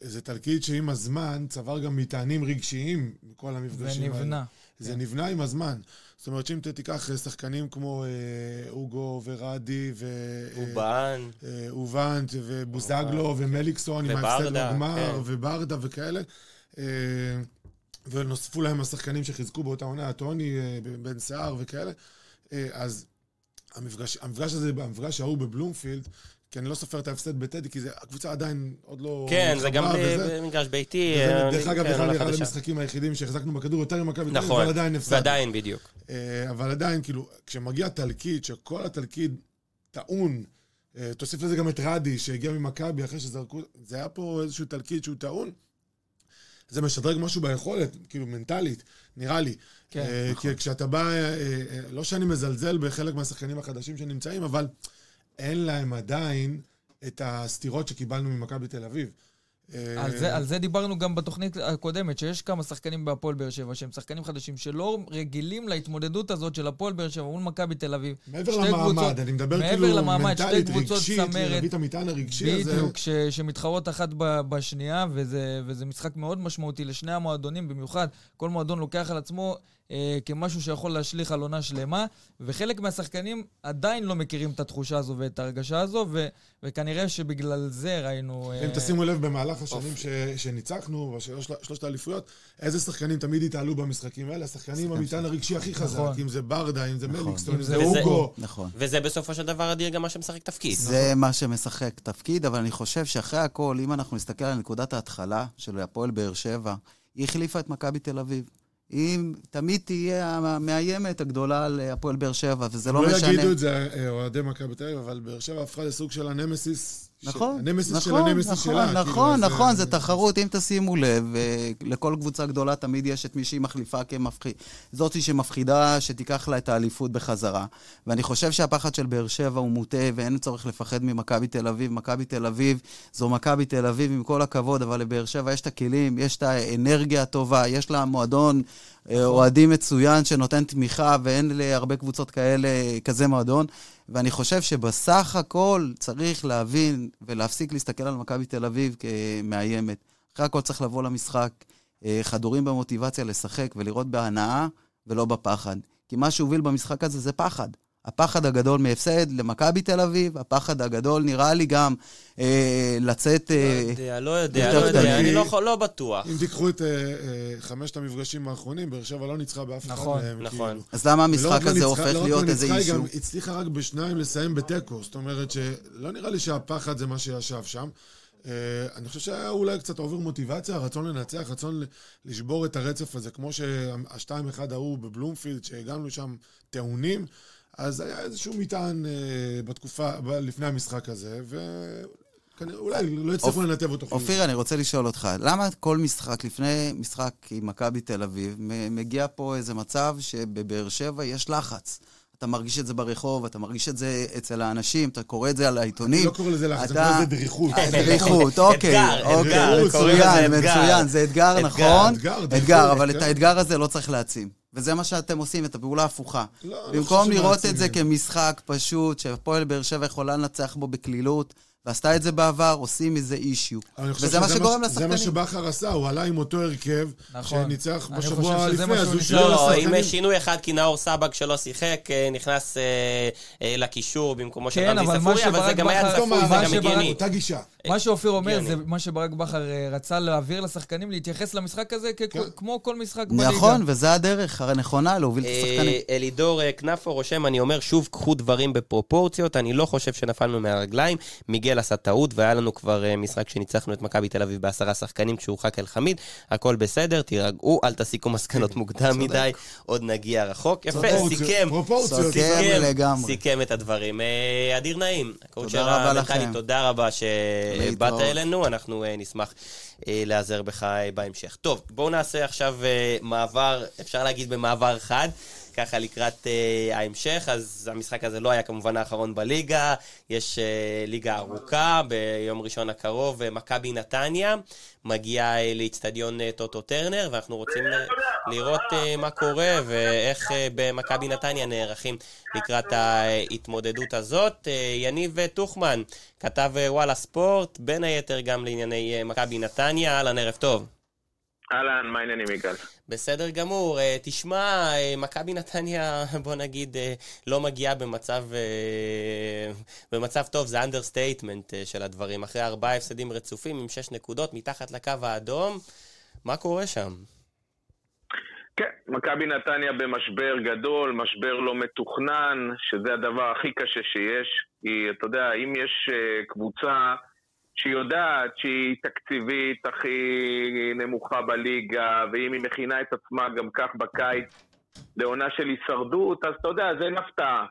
זה תלכיד שעם הזמן צבר גם מטענים רגשיים מכל המפגשים האלה. זה נבנה. זה כן. נבנה עם הזמן. זאת אומרת שאם תיקח שחקנים כמו אה, אוגו ורדי ו... אובן. אה, אובנט ובוזגלו ומליקסון עם ההפסד לגמר כן. וברדה וכאלה. אה, ונוספו להם השחקנים שחיזקו באותה עונה, טוני, אה, בן סער וכאלה. אה, אז המפגש, המפגש הזה, המפגש ההוא בבלומפילד, כי אני לא סופר את ההפסד בטדי, כי זה, הקבוצה עדיין עוד לא... כן, זה גם במגרש ביתי. דרך אגב, אחד כן, המשחקים היחידים שהחזקנו בכדור יותר עם מכבי נכון, אבל עדיין הפסדנו. ועדיין, בדיוק. אה, אבל עדיין, כאילו, כשמגיע תלקיד, שכל התלקיד טעון, אה, תוסיף לזה גם את רדי, שהגיע ממכבי אחרי שזרקו, זה היה פה איזשהו תלקיד שהוא טעון. זה משדרג משהו ביכולת, כאילו מנטלית, נראה לי. כן, אה, נכון. כי כשאתה בא, לא שאני מזלזל בחלק מהשחקנים החדשים שנמצאים, אבל... אין להם עדיין את הסתירות שקיבלנו ממכבי תל אביב. על זה, על זה דיברנו גם בתוכנית הקודמת, שיש כמה שחקנים בהפועל באר שבע שהם שחקנים חדשים שלא רגילים להתמודדות הזאת של הפועל באר שבע מול מכבי תל אביב. מעבר למעמד, קבוצות, אני מדבר כאילו למעמד, מנטלית, רגשית, להביא את המטען הרגשי הזה. בדיוק, ש, שמתחרות אחת בשנייה, וזה, וזה משחק מאוד משמעותי לשני המועדונים, במיוחד כל מועדון לוקח על עצמו אה, כמשהו שיכול להשליך על עונה שלמה, וחלק מהשחקנים עדיין לא מכירים את התחושה הזו ואת ההרגשה הזו, ו, וכנראה שבגלל זה ראינו... אם אה... תשימו לב, במהלך השנים ש, שניצחנו, בשלושת האליפויות, איזה שחקנים תמיד התעלו במשחקים האלה? השחקנים המטען הרגשי הכי חזק, נכון. אם זה ברדה, אם זה נכון. מליקסטון, אם זה אוגו. נכון. וזה בסופו של דבר אדיר גם מה שמשחק תפקיד. זה נכון. מה שמשחק תפקיד, אבל אני חושב שאחרי הכל, אם אנחנו נסתכל על נקודת ההתחלה של הפועל באר שבע, היא החליפה את מכבי תל אביב. היא תמיד תהיה המאיימת הגדולה על הפועל באר שבע, וזה לא, לא משנה. לא יגידו את זה אה, אוהדי מכבי תל אביב, אבל באר שבע הפכה לסוג של הנמסיס נכון, הנמסיס של נכון, הנמסיס נכון, שלה. כאילו, נכון, נכון, אה, זה תחרות, אם תשימו לב, אה, לכל קבוצה גדולה תמיד יש את מי שהיא מחליפה כמפחיד, זאתי שמפחידה שתיקח לה את האליפות בחזרה. ואני חושב שהפחד של באר שבע הוא מוטה, ואין צורך לפחד ממכבי תל אביב. מכבי תל אביב זו מכבי תל אביב, עם כל הכבוד, אבל לבאר שבע יש את הכלים, יש את האנרגיה הטובה, יש לה מועדון אה, אוהדים מצוין שנותן תמיכה, ואין להרבה קבוצות כאלה כזה מועדון. ואני חושב שבסך הכל צריך להבין ולהפסיק להסתכל על מכבי תל אביב כמאיימת. אחרי הכל צריך לבוא למשחק אה, חדורים במוטיבציה לשחק ולראות בהנאה ולא בפחד. כי מה שהוביל במשחק הזה זה פחד. הפחד הגדול מהפסד למכבי תל אביב, הפחד הגדול נראה לי גם אה, לצאת... לא אה, יודע, לא יודע, לא יודע, קטנים. אני לא לא בטוח. אם תיקחו את אה, אה, חמשת המפגשים האחרונים, באר שבע לא ניצחה באף אחד נכון, מהם. נכון. כאילו. אז למה המשחק לא הזה ניצחה- הופך לא רק להיות לא איזה ניצחה, היא אישו? גם הצליחה רק בשניים לסיים בתיקו. זאת אומרת שלא נראה לי שהפחד זה מה שישב שם. אה, אני חושב שהיה אולי קצת אובר מוטיבציה, רצון לנצח, רצון ל- לשבור את הרצף הזה, כמו שהשתיים אחד ההוא בבלומפילד, שהגענו לשם טעונים, אז היה איזשהו מטען אה, בתקופה, ב- לפני המשחק הזה, ואולי לא הצליחו אופ- לנתב אותו. אופיר, אני רוצה לשאול אותך, למה כל משחק, לפני משחק עם מכבי תל אביב, מגיע פה איזה מצב שבבאר שבע יש לחץ? אתה מרגיש את זה ברחוב, אתה מרגיש את זה אצל האנשים, אתה קורא את זה על העיתונים. אני לא קורא לזה לחץ, אני אתה- קורא לזה דריכות. דריכות, אוקיי, אתגר, אוקיי, אתגר, מצוין. מצוין, זה אתגר, נכון? אתגר, אתגר, אבל את כן. האתגר הזה לא צריך להעצים. וזה מה שאתם עושים, את הפעולה ההפוכה. לא, לא במקום לראות. את זה כמשחק פשוט, שהפועל באר שבע יכולה לנצח בו בקלילות, ועשתה את זה בעבר, עושים מזה אישיו. וזה מה שגורם ש- זה מה לשחקנים. שבכר עשה, הוא עלה עם אותו הרכב, נכון. שניצח בשבוע לפני, מה אז הוא ניסה. שילם לא, לא, עם לשחקנים. שינוי אחד, כי נאור סבג שלא שיחק, אה, נכנס אה, אה, לקישור במקומו של כן, רמזי מה ספורי, אבל זה גם היה צפוי, זה גם הגיוני. אותה גישה. מה שאופיר אומר. זה מה שברק בכר אה, רצה להעביר לשחקנים, להתייחס למשחק הזה כן. כמו כל משחק בליגה. נכון, וזה הדרך הנכונה להוביל את אה, השחקנים. אלידור כנפו רושם, אני אומר שוב, קחו דברים בפרופורציות, אני לא חושב שנפלנו מהרגליים. מיגל עשה טעות, והיה לנו כבר אה, משחק שניצחנו את מכבי תל אביב בעשרה שחקנים כשהורחק אל חמיד. הכל בסדר, תירגעו, אל תסיקו מסקנות מוקדם מדי, עוד נגיע רחוק. יפה, סיכם. סיכם, לגמרי. סיכם את הדברים. אה, אדיר נעים, רבה המנטלי, לכם. תודה רבה שבאת. אלינו, אנחנו אה, נשמח להיעזר בך בהמשך. טוב, בואו נעשה עכשיו מעבר, אפשר להגיד במעבר חד. ככה לקראת uh, ההמשך, אז המשחק הזה לא היה כמובן האחרון בליגה, יש uh, ליגה ארוכה, ביום ראשון הקרוב uh, מכבי נתניה מגיעה uh, לאיצטדיון uh, טוטו טרנר, ואנחנו רוצים uh, לראות מה קורה ואיך במכבי נתניה נערכים לקראת ההתמודדות הזאת. יניב טוחמן, כתב וואלה ספורט, בין היתר גם לענייני uh, מכבי נתניה, אהלן ערב טוב. אהלן, מה העניינים יגאל? בסדר גמור. אה, תשמע, אה, מכבי נתניה, בוא נגיד, אה, לא מגיעה במצב, במצב טוב, זה understatement של הדברים. אחרי ארבעה הפסדים רצופים עם שש נקודות מתחת לקו האדום, מה קורה שם? כן, מכבי נתניה במשבר גדול, משבר לא מתוכנן, שזה הדבר הכי קשה שיש. כי אתה יודע, אם יש קבוצה שיודעת שהיא תקציבית הכי נמוכה בליגה, ואם היא מכינה את עצמה גם כך בקיץ לעונה של הישרדות, אז אתה יודע, זה אין הפתעה.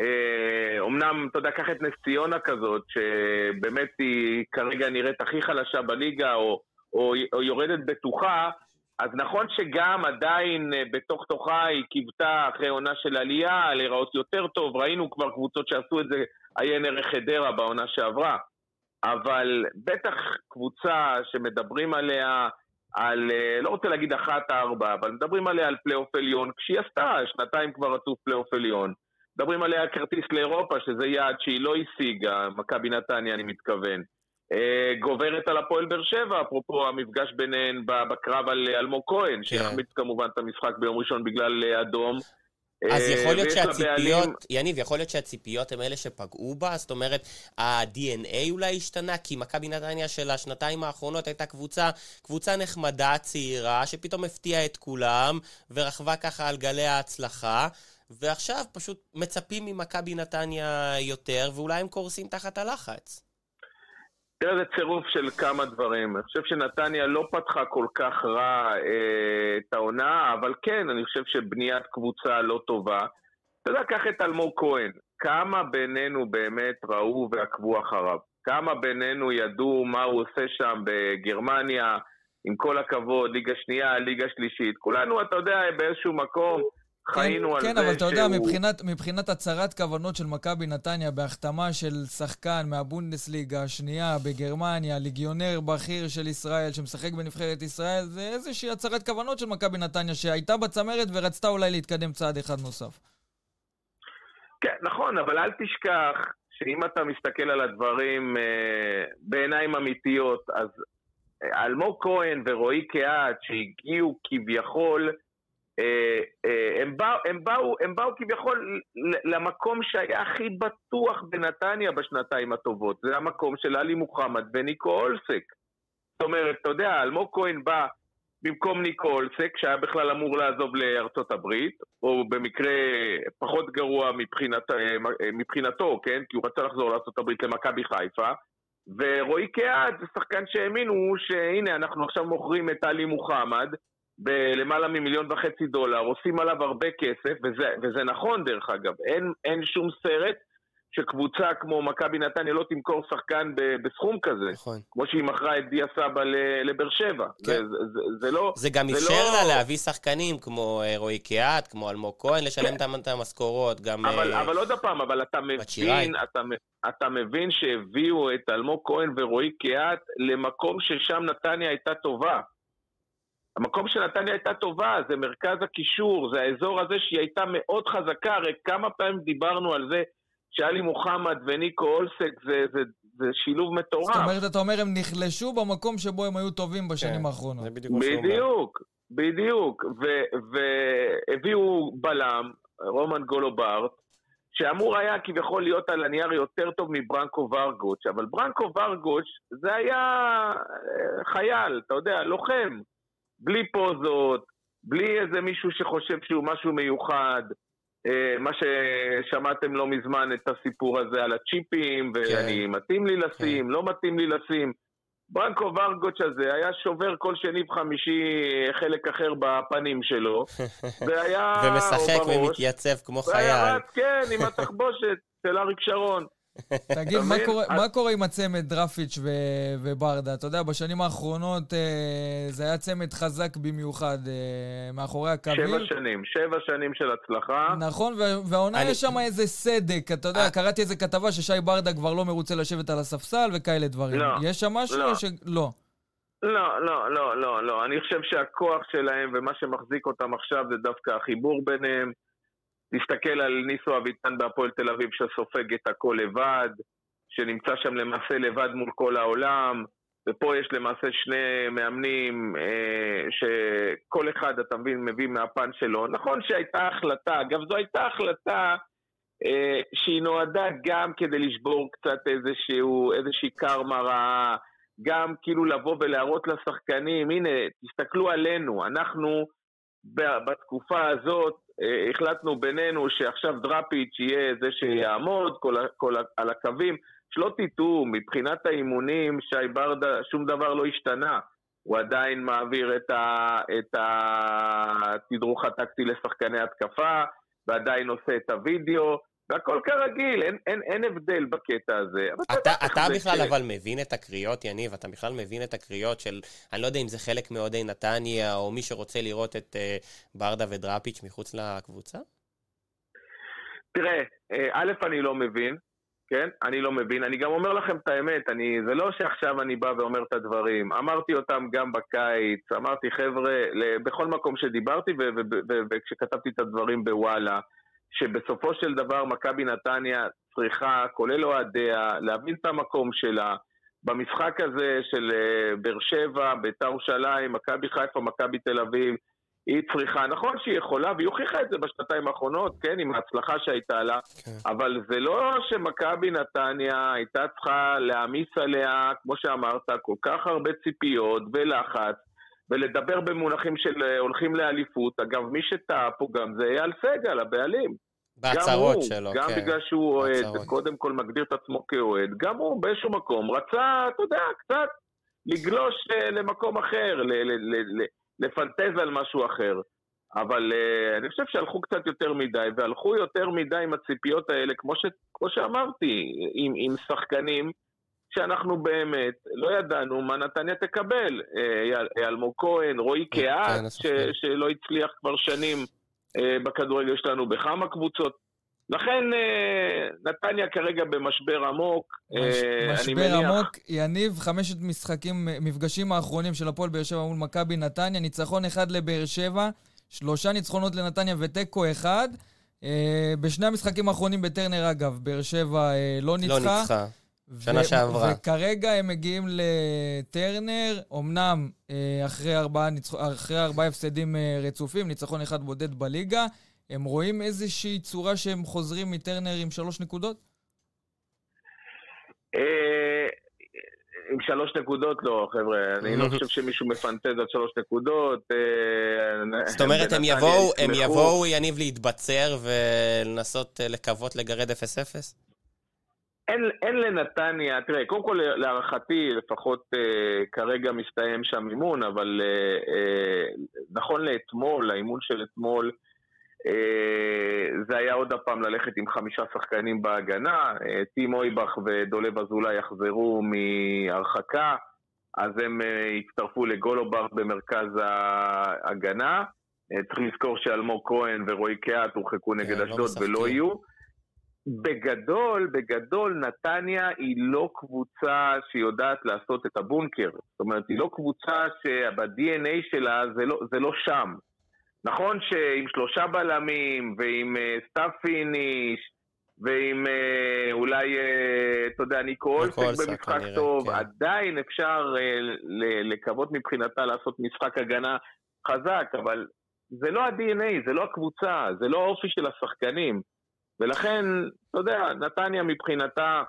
אה, אמנם, אתה יודע, קח את נס ציונה כזאת, שבאמת היא כרגע נראית הכי חלשה בליגה, או, או, או יורדת בטוחה, אז נכון שגם עדיין אה, בתוך תוכה היא קיוותה אחרי עונה של עלייה להיראות יותר טוב, ראינו כבר קבוצות שעשו את זה, עיין ערך חדרה בעונה שעברה. אבל בטח קבוצה שמדברים עליה על, אה, לא רוצה להגיד אחת ארבע, אבל מדברים עליה על פלייאוף עליון, כשהיא עשתה שנתיים כבר רצוף פלייאוף עליון. מדברים עליה על כרטיס לאירופה, שזה יעד שהיא לא השיגה, מכבי נתניה אני מתכוון. אה, גוברת על הפועל באר שבע, אפרופו המפגש ביניהן בקרב על אה, אלמוג כהן, שיחמיץ כמובן את המשחק ביום ראשון בגלל אדום. אז אה, יכול להיות שהציפיות, בעלים- יניב, יכול להיות שהציפיות הן אלה שפגעו בה? זאת אומרת, ה-DNA אולי השתנה? כי מכבי נתניה של השנתיים האחרונות הייתה קבוצה, קבוצה נחמדה, צעירה, שפתאום הפתיעה את כולם, ורכבה ככה על גלי ההצלחה, ועכשיו פשוט מצפים ממכבי נתניה יותר, ואולי הם קורסים תחת הלחץ. תראה, זה צירוף של כמה דברים. אני חושב שנתניה לא פתחה כל כך רע אה, העונה, אבל כן, אני חושב שבניית קבוצה לא טובה. אתה יודע, קח את אלמוג כהן. כמה בינינו באמת ראו ועקבו אחריו? כמה בינינו ידעו מה הוא עושה שם בגרמניה, עם כל הכבוד, ליגה שנייה, ליגה שלישית. כולנו, אתה יודע, באיזשהו מקום חיינו כן, על כן, זה אבל אתה יודע, שהוא... מבחינת, מבחינת הצהרת כוונות של מכבי נתניה בהחתמה של שחקן מהבונדסליגה השנייה בגרמניה, ליגיונר בכיר של ישראל שמשחק בנבחרת ישראל, זה איזושהי הצהרת כוונות של מכבי נתניה שהייתה בצמרת ורצתה אולי להתקדם צעד אחד נוסף. כן, נכון, אבל אל תשכח שאם אתה מסתכל על הדברים אה, בעיניים אמיתיות, אז אה, אלמוג כהן ורועי קהת שהגיעו כביכול, הם, באו, הם, באו, הם באו כביכול למקום שהיה הכי בטוח בנתניה בשנתיים הטובות. זה המקום של עלי מוחמד וניקו אולסק. זאת אומרת, אתה יודע, אלמוג כהן בא במקום ניקו אולסק, שהיה בכלל אמור לעזוב לארצות הברית, או במקרה פחות גרוע מבחינת, אה, מבחינתו, כן? כי הוא רצה לחזור לארצות הברית למכבי חיפה. ורועי קהת זה שחקן שהאמינו שהנה, אנחנו עכשיו מוכרים את עלי מוחמד בלמעלה ממיליון וחצי דולר, עושים עליו הרבה כסף, וזה, וזה נכון דרך אגב, אין, אין שום סרט שקבוצה כמו מכבי נתניה לא תמכור שחקן ב, בסכום כזה. נכון. כמו שהיא מכרה את דיה סבא לבאר שבע. כן. זה, זה, זה, זה לא... זה גם אפשר לא- לה להביא שחקנים כמו אה, רועי קיאט, כמו אלמוג כהן, לשלם את את המשכורות, גם... אבל, אה, אבל עוד פעם, אבל אתה. מבין, אתה, אתה מבין שהביאו את אלמוג כהן ורועי קיאט למקום ששם נתניה הייתה טובה. המקום שנתניה הייתה טובה זה מרכז הקישור, זה האזור הזה שהיא הייתה מאוד חזקה, הרי כמה פעמים דיברנו על זה שאלי מוחמד וניקו אולסק זה, זה, זה שילוב מטורף. זאת אומרת, אתה אומר, הם נחלשו במקום שבו הם היו טובים בשנים כן, האחרונות. זה בדיוק מה שהוא אומר. בדיוק, בדיוק. ו- והביאו בלם, רומן גולוברט, שאמור היה כביכול להיות על הנייר יותר טוב מברנקו ורגוץ', אבל ברנקו ורגוץ' זה היה אה, חייל, אתה יודע, לוחם. בלי פוזות, בלי איזה מישהו שחושב שהוא משהו מיוחד. אה, מה ששמעתם לא מזמן את הסיפור הזה על הצ'יפים, ואני מתאים לי לשים, לא מתאים לי לשים. ברנקו ורגוץ' הזה היה שובר כל שני וחמישי חלק אחר בפנים שלו, והיה... ומשחק ומתייצב כמו והיה חייל. רץ, כן, עם התחבושת של אריק שרון. תגיד, מה? קורה- אז- מה קורה עם הצמד דרפיץ' ו- וברדה? אתה יודע, בשנים האחרונות אה, זה היה צמד חזק במיוחד אה, מאחורי הקווים. שבע שנים, שבע שנים של הצלחה. נכון, והעונה אני- יש שם איזה סדק, אתה יודע, אה. קראתי איזה כתבה ששי ברדה כבר לא מרוצה לשבת על הספסל וכאלה דברים. לא, יש שם משהו לא. או ש... לא. לא, לא, לא, לא, לא. אני חושב שהכוח שלהם ומה שמחזיק אותם עכשיו זה דווקא החיבור ביניהם. תסתכל על ניסו אביטן בהפועל תל אביב שסופג את הכל לבד, שנמצא שם למעשה לבד מול כל העולם, ופה יש למעשה שני מאמנים אה, שכל אחד, אתה מבין, מביא מהפן שלו. נכון שהייתה החלטה, אגב זו הייתה החלטה אה, שהיא נועדה גם כדי לשבור קצת איזשהו, איזושהי קרמה רעה, גם כאילו לבוא ולהראות לשחקנים, הנה, תסתכלו עלינו, אנחנו בתקופה הזאת החלטנו בינינו שעכשיו דראפיץ' יהיה זה שיעמוד כל, כל על הקווים. שלא תטעו, מבחינת האימונים, שי ברדה, שום דבר לא השתנה. הוא עדיין מעביר את, ה, את התדרוך הטקטי לשחקני התקפה, ועדיין עושה את הוידאו, והכל כרגיל, אין, אין, אין הבדל בקטע הזה. אתה, אתה זה בכלל ש- אבל מבין את הקריאות, יניב? אתה בכלל מבין את הקריאות של, אני לא יודע אם זה חלק מאוהדי נתניה, או מי שרוצה לראות את אה, ברדה ודראפיץ' מחוץ לקבוצה? תראה, אה, א', אני לא מבין, כן? אני לא מבין. אני גם אומר לכם את האמת, אני, זה לא שעכשיו אני בא ואומר את הדברים. אמרתי אותם גם בקיץ, אמרתי, חבר'ה, בכל מקום שדיברתי וכשכתבתי את הדברים בוואלה, שבסופו של דבר מכבי נתניה צריכה, כולל אוהדיה, להבין את המקום שלה. במשחק הזה של אה, באר שבע, בית"ר ירושלים, מכבי חיפה, מכבי תל אביב, היא צריכה, נכון שהיא יכולה, והיא הוכיחה את זה בשנתיים האחרונות, כן, עם ההצלחה שהייתה לה, כן. אבל זה לא שמכבי נתניה הייתה צריכה להעמיס עליה, כמו שאמרת, כל כך הרבה ציפיות ולחץ, ולדבר במונחים של אה, הולכים לאליפות. אגב, מי שטעה פה גם זה אייל סגל, הבעלים. בהצהרות גם שלו, גם כן. בגלל שהוא אוהד. וקודם כל מגדיר את עצמו כאוהד, גם הוא באיזשהו מקום רצה, אתה יודע, קצת לגלוש אה, למקום אחר, לפנטז על משהו אחר. אבל uh, אני חושב שהלכו קצת יותר מדי, והלכו יותר מדי עם הציפיות האלה, כמו, ש, כמו שאמרתי, עם, עם שחקנים שאנחנו באמת לא ידענו מה נתניה תקבל. אה, אלמוג כהן, רועי כן, קהת, כן, ש- נכון. שלא הצליח כבר שנים אה, בכדורגל שלנו בכמה קבוצות. לכן אה, נתניה כרגע במשבר עמוק. אני משבר מניח- עמוק. יניב, חמשת משחקים, מפגשים האחרונים של הפועל באר שבע מול מכבי נתניה, ניצחון אחד לבאר שבע, שלושה ניצחונות לנתניה ותיקו אחד. בשני המשחקים האחרונים בטרנר, אגב, באר שבע אה, לא ניצחה. לא ניצחה. שנה ו- שעברה. וכרגע הם מגיעים לטרנר, אמנם אה, אחרי ארבעה, ניצח... אחרי ארבעה הפסדים אה, רצופים, ניצחון אחד בודד בליגה. הם רואים איזושהי צורה שהם חוזרים מטרנר עם שלוש נקודות? אה, עם שלוש נקודות לא, חבר'ה. אני לא חושב שמישהו מפנטז על שלוש נקודות. אה, זאת אומרת, הם יבואו, הם. יבואו, יניב, להתבצר ולנסות לקוות לגרד 0-0? אין, אין לנתניה, תראה, קודם כל להערכתי, לפחות אה, כרגע מסתיים שם אימון, אבל אה, אה, נכון לאתמול, האימון של אתמול, אה, זה היה עוד הפעם ללכת עם חמישה שחקנים בהגנה, אה, טים אויבך ודולב אזולאי יחזרו מהרחקה, אז הם אה, יצטרפו לגולובר במרכז ההגנה. אה, צריך לזכור שאלמוג כהן ורועי קהת הורחקו נגד לא אשדוד. ולא יהיו. בגדול, בגדול, נתניה היא לא קבוצה שיודעת לעשות את הבונקר. זאת אומרת, היא לא קבוצה שב-DNA שלה זה לא, זה לא שם. נכון שעם שלושה בלמים, ועם אה, סתיו פיניש, ועם אה, אולי, אה, אתה יודע, ניקו אולסק במשחק כנראה, טוב, כן. עדיין אפשר אה, לקוות מבחינתה לעשות משחק הגנה חזק, אבל זה לא ה-DNA, זה לא הקבוצה, זה לא האופי של השחקנים. ולכן, אתה יודע, נתניה מבחינתה,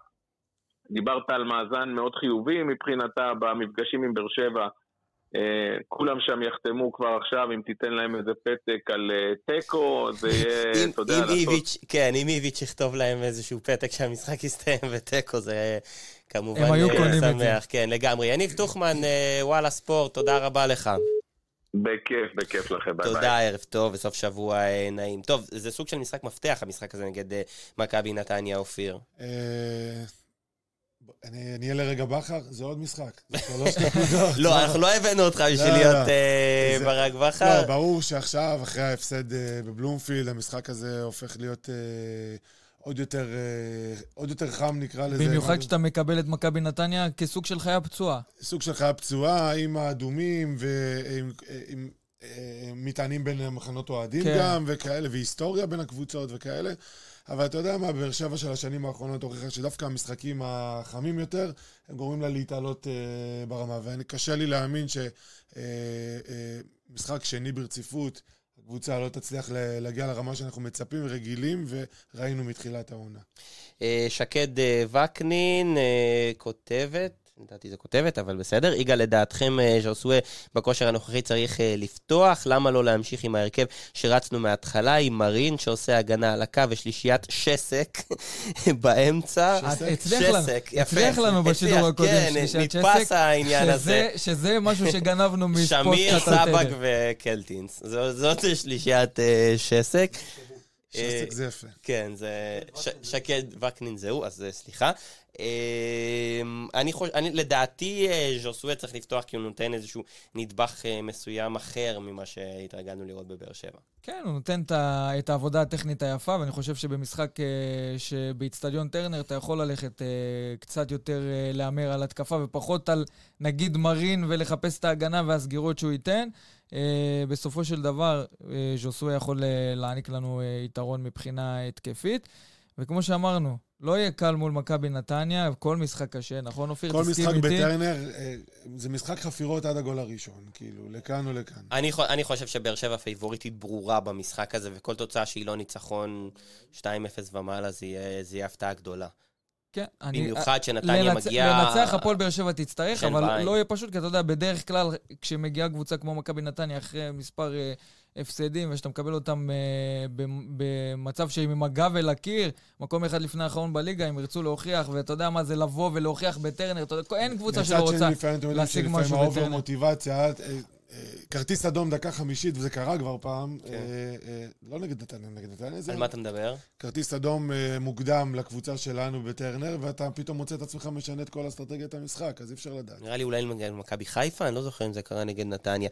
דיברת על מאזן מאוד חיובי מבחינתה במפגשים עם באר שבע. אה, כולם שם יחתמו כבר עכשיו, אם תיתן להם איזה פתק על אה, תיקו, זה יהיה, אם- אתה יודע, אם לעשות... איביץ', כן, אם איביץ' יכתוב להם איזשהו פתק שהמשחק יסתיים בתיקו, זה כמובן אה. שמח. כן, לגמרי. יניב טוחמן, אה, וואלה ספורט, תודה רבה לך. בכיף, בכיף לכם, ביי ביי. תודה, ערב טוב וסוף שבוע אה, נעים. טוב, זה סוג של משחק מפתח, המשחק הזה נגד אה, מכבי נתניה, אופיר. אה, אני אני אהיה לרגע בכר, זה עוד משחק. זה שלוש נקודות. לא, אנחנו לא הבאנו אותך בשביל לא, להיות לא. ברק לא, בכר. ברור שעכשיו, אחרי ההפסד בבלומפילד, המשחק הזה הופך להיות עוד יותר, אה, עוד יותר חם, נקרא לזה. במיוחד מה- כשאתה מקבל את מכבי נתניה כסוג של חיה פצועה. סוג של חיה פצועה, עם האדומים, ועם עם, אה, מטענים בין מחנות אוהדים כן. גם, וכאלה, והיסטוריה בין הקבוצות וכאלה. אבל אתה יודע מה, באר שבע של השנים האחרונות הוכיחה שדווקא המשחקים החמים יותר, הם גורמים לה להתעלות אה, ברמה. וקשה לי להאמין שמשחק שני ברציפות, הקבוצה לא תצליח להגיע לרמה שאנחנו מצפים ורגילים, וראינו מתחילת העונה. אה, שקד אה, וקנין אה, כותבת, לדעתי זה כותבת, אבל בסדר. יגאל, לדעתכם אה, ז'וסווה בכושר הנוכחי צריך אה, לפתוח? למה לא להמשיך עם ההרכב שרצנו מההתחלה, עם מרין שעושה הגנה על הקו ושלישיית שסק באמצע? שסק? לנו, שסק, יפה. הצליח לנו בשידור הקודם, כן, שלישיית נתפס שסק, העניין הזה. שזה- שזה משהו שגנבנו מספורט שמיר, תדר. וקלטינס. זאת שלישיית אה, שסק. אה, שסק זה יפה. כן, זה... שקד וקנין זהו, אז אה, סליחה. אה, אני חושב, אני, לדעתי אה, ז'וסווה צריך לפתוח כי הוא נותן איזשהו נדבך אה, מסוים אחר ממה שהתרגלנו לראות בבאר שבע. כן, הוא נותן את העבודה הטכנית היפה, ואני חושב שבמשחק אה, שבאיצטדיון טרנר אתה יכול ללכת אה, קצת יותר אה, להמר על התקפה ופחות על נגיד מרין ולחפש את ההגנה והסגירות שהוא ייתן. אה, בסופו של דבר, אה, ז'וסווה יכול אה, להעניק לנו יתרון מבחינה התקפית. וכמו שאמרנו, לא יהיה קל מול מכבי נתניה, כל משחק קשה, נכון אופיר? כל משחק איתי? בטרנר, זה משחק חפירות עד הגול הראשון, כאילו, לכאן או לכאן. אני, אני חושב שבאר שבע פייבוריטית ברורה במשחק הזה, וכל תוצאה שהיא לא ניצחון 2-0 ומעלה, זה יהיה, זה יהיה הפתעה גדולה. כן, אני... במיוחד שנתניה לנצ... מגיעה... לנצח הפועל באר שבע תצטרך, אבל בעין. לא יהיה פשוט, כי אתה יודע, בדרך כלל, כשמגיעה קבוצה כמו מכבי נתניה אחרי מספר אה, הפסדים, ושאתה מקבל אותם אה, במ- במצב שהם עם הגב אל הקיר, מקום אחד לפני האחרון בליגה, הם ירצו להוכיח, ואתה יודע מה זה לבוא ולהוכיח בטרנר, אתה יודע, אין קבוצה שלא מצד רוצה שני, לפעמים אתם יודעים להשיג שלפעמים משהו האובר בטרנר. מוטיבציה, אה, כרטיס אדום דקה חמישית, וזה קרה כבר פעם, כן. לא נגד נתניה, נגד נתניה. על מה אתה מדבר? כרטיס אדום מוקדם לקבוצה שלנו בטרנר, ואתה פתאום מוצא את עצמך משנה את כל אסטרטגיית המשחק, אז אי אפשר לדעת. נראה לי אולי נגד מכבי חיפה, אני לא זוכר אם זה קרה נגד נתניה.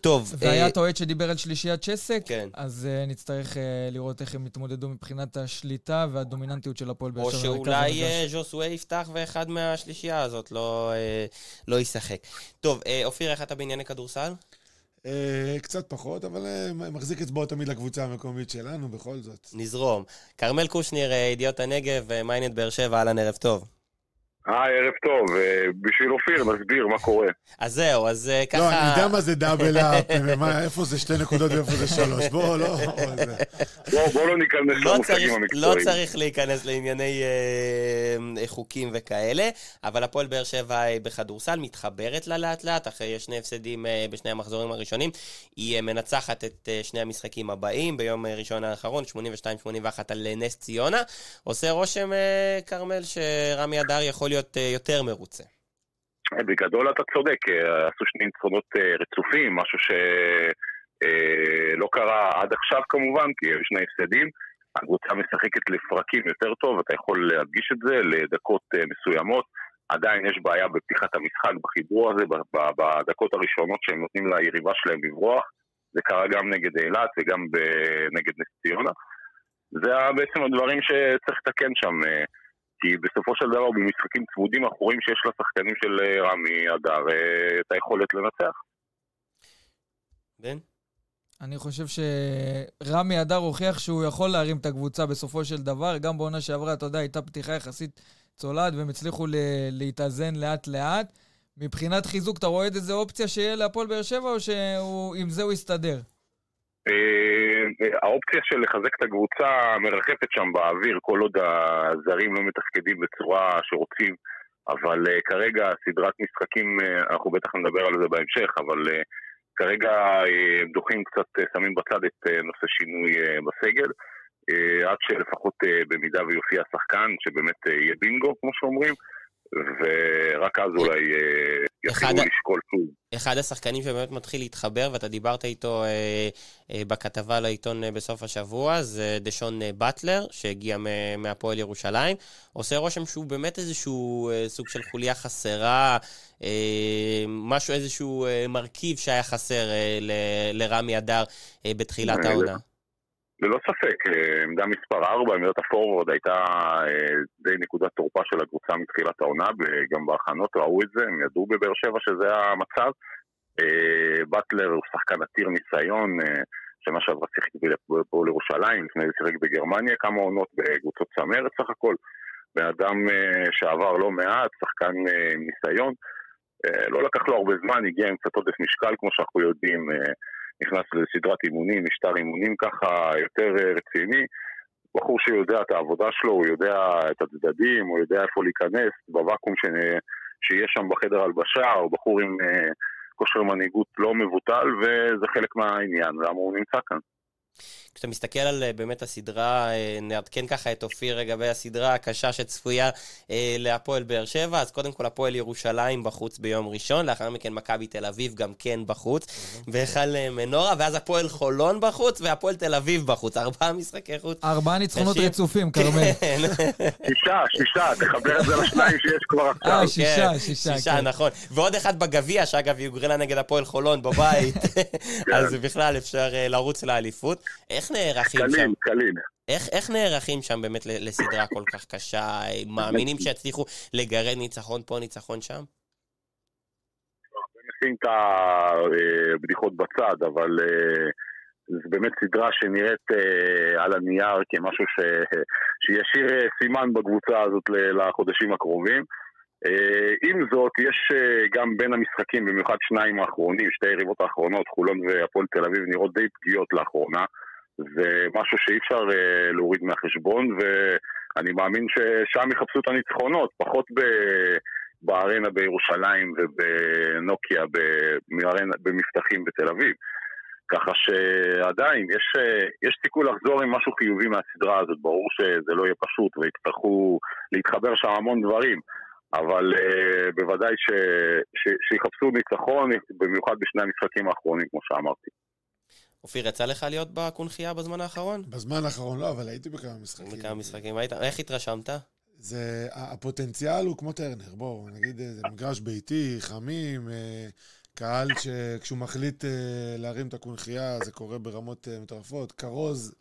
טוב. והיה האוהד שדיבר על שלישיית צ'סק, כן. אז נצטרך לראות איך הם יתמודדו מבחינת השליטה והדומיננטיות של הפועל באר שבע. או שאולי ז'וסווה יפתח ואחד מהשלישייה הזאת לא, לא ישחק. טוב, אופיר, איך אתה בענייני כדורסל? אה, קצת פחות, אבל אה, מחזיק אצבעות תמיד לקבוצה המקומית שלנו, בכל זאת. נזרום. כרמל קושניר, אה, ידיעות הנגב, מיינט באר שבע, אהלן, ערב טוב. היי, ערב טוב. אה, בשביל אופיר, נסביר מה קורה. אז זהו, אז אה, ככה... לא, אני יודע מה זה דאבל אפ, איפה זה שתי נקודות ואיפה זה שלוש. בוא, לא... בוא לא ניכנס לא למושגים המקצועיים. לא צריך להיכנס לענייני אה, חוקים וכאלה, אבל הפועל באר שבע בכדורסל מתחברת לה לאט לאט, אחרי שני הפסדים בשני המחזורים הראשונים. היא מנצחת את שני המשחקים הבאים ביום ראשון האחרון, 82-81 על נס ציונה. עושה רושם, כרמל, שרמי אדר יכול להיות אה, יותר מרוצה. בגדול אתה צודק, אה, עשו שני ניצחונות אה, רצופים, משהו שלא קרה עד עכשיו כמובן, כי היו שני הפסדים. הקבוצה משחקת לפרקים יותר טוב, אתה יכול להדגיש את זה לדקות מסוימות. עדיין יש בעיה בפתיחת המשחק, בחיבור הזה, בדקות הראשונות שהם נותנים ליריבה שלהם לברוח. זה קרה גם נגד אילת וגם נגד נס ציונה. זה בעצם הדברים שצריך לתקן שם. כי בסופו של דבר במשחקים צמודים אנחנו רואים שיש לשחקנים של אה, רמי אדר אה, את היכולת לנצח. בן? אני חושב שרמי אדר הוכיח שהוא יכול להרים את הקבוצה בסופו של דבר. גם בעונה שעברה, אתה יודע, הייתה פתיחה יחסית צולעת והם הצליחו להתאזן לאט-לאט. מבחינת חיזוק, אתה רואה איזה אופציה שיהיה להפועל באר שבע, או שעם זה הוא יסתדר? אה, האופציה של לחזק את הקבוצה מרחפת שם באוויר כל עוד הזרים לא מתפקדים בצורה שרוצים אבל uh, כרגע סדרת משחקים, uh, אנחנו בטח נדבר על זה בהמשך, אבל כרגע דוחים קצת, שמים בצד את נושא שינוי בסגל, עד שלפחות במידה ויופיע שחקן, שבאמת יהיה בינגו, כמו שאומרים, ורק אז אולי uh, יתחילו לשקול שוב. אחד השחקנים שבאמת מתחיל להתחבר, ואתה דיברת איתו אה, אה, בכתבה לעיתון אה, בסוף השבוע, זה דשון אה, באטלר, שהגיע מהפועל ירושלים. עושה רושם שהוא באמת איזשהו אה, סוג של חוליה חסרה, אה, משהו, איזשהו אה, מרכיב שהיה חסר אה, ל, לרמי אדר אה, בתחילת העונה. ללא ספק, אה, עמדה מספר 4, עמדת הפורוורד הייתה אה, די נקודת תורפה של הקבוצה מתחילת העונה, וגם בהכנות ראו את זה, הם ידעו בבאר שבע שזה המצב. אה, באטלר הוא שחקן עתיר ניסיון, שנה שעברה שיחק בפועל ירושלים, לפני זה שיחק בגרמניה כמה עונות בקבוצות צמרת סך הכל. בן אדם שעבר לא מעט, שחקן ניסיון. לא לקח לו הרבה זמן, הגיע עם קצת עודף משקל כמו שאנחנו יודעים. נכנס לסדרת אימונים, משטר אימונים ככה יותר אה, רציני. בחור שיודע את העבודה שלו, הוא יודע את הצדדים, הוא יודע איפה להיכנס בוואקום ש... שיש שם בחדר הלבשה, הוא בחור עם uh, כושר מנהיגות לא מבוטל, וזה חלק מהעניין, למה הוא נמצא כאן. כשאתה מסתכל על אה, באמת הסדרה, אה, נעדכן ככה את אופיר לגבי הסדרה הקשה שצפויה אה, להפועל באר שבע, אז קודם כל הפועל ירושלים בחוץ ביום ראשון, לאחר מכן מכבי תל אביב גם כן בחוץ, והיכל מנורה, ואז הפועל חולון בחוץ, והפועל תל אביב בחוץ, ארבעה משחקי חוץ. ארבעה ניצחונות רצופים, כרמל. כן. שישה, שישה, תחבר את זה לשניים שיש כבר עכשיו. אה, שישה, כן, שישה, שישה, כן. נכון. ועוד אחד בגביע, שאגב, יוגרלה נגד הפועל חולון בבית, אז בכלל אפשר לרוץ לאליפות. איך נערכים קליל, שם? קליל, קליל. איך, איך נערכים שם באמת לסדרה כל כך קשה? מאמינים שיצליחו לגרד ניצחון פה, ניצחון שם? נשים את הבדיחות בצד, אבל אה, זו באמת סדרה שנראית אה, על הנייר כמשהו ש... שישאיר אה, סימן בקבוצה הזאת לחודשים הקרובים. עם זאת, יש גם בין המשחקים, במיוחד שניים האחרונים, שתי היריבות האחרונות, חולון והפועל תל אביב, נראות די פגיעות לאחרונה. זה משהו שאי אפשר uh, להוריד מהחשבון, ואני מאמין ששם יחפשו את הניצחונות, פחות ב... בארנה בירושלים ובנוקיה במבטחים בתל אביב. ככה שעדיין יש, אה, יש סיכוי לחזור עם משהו חיובי מהסדרה הזאת, ברור שזה לא יהיה פשוט ויצטרכו להתחבר שם המון דברים, אבל uh, בוודאי ש, ש, שיחפשו ניצחון, במיוחד בשני המשחקים האחרונים, כמו שאמרתי. אופיר, יצא לך להיות בקונכייה בזמן האחרון? בזמן האחרון לא, אבל הייתי בכמה משחקים. בכמה משחקים, היית, איך התרשמת? זה, הפוטנציאל הוא כמו טרנר, בואו, נגיד, זה מגרש ביתי, חמים, קהל שכשהוא מחליט להרים את הקונכייה זה קורה ברמות מטורפות, כרוז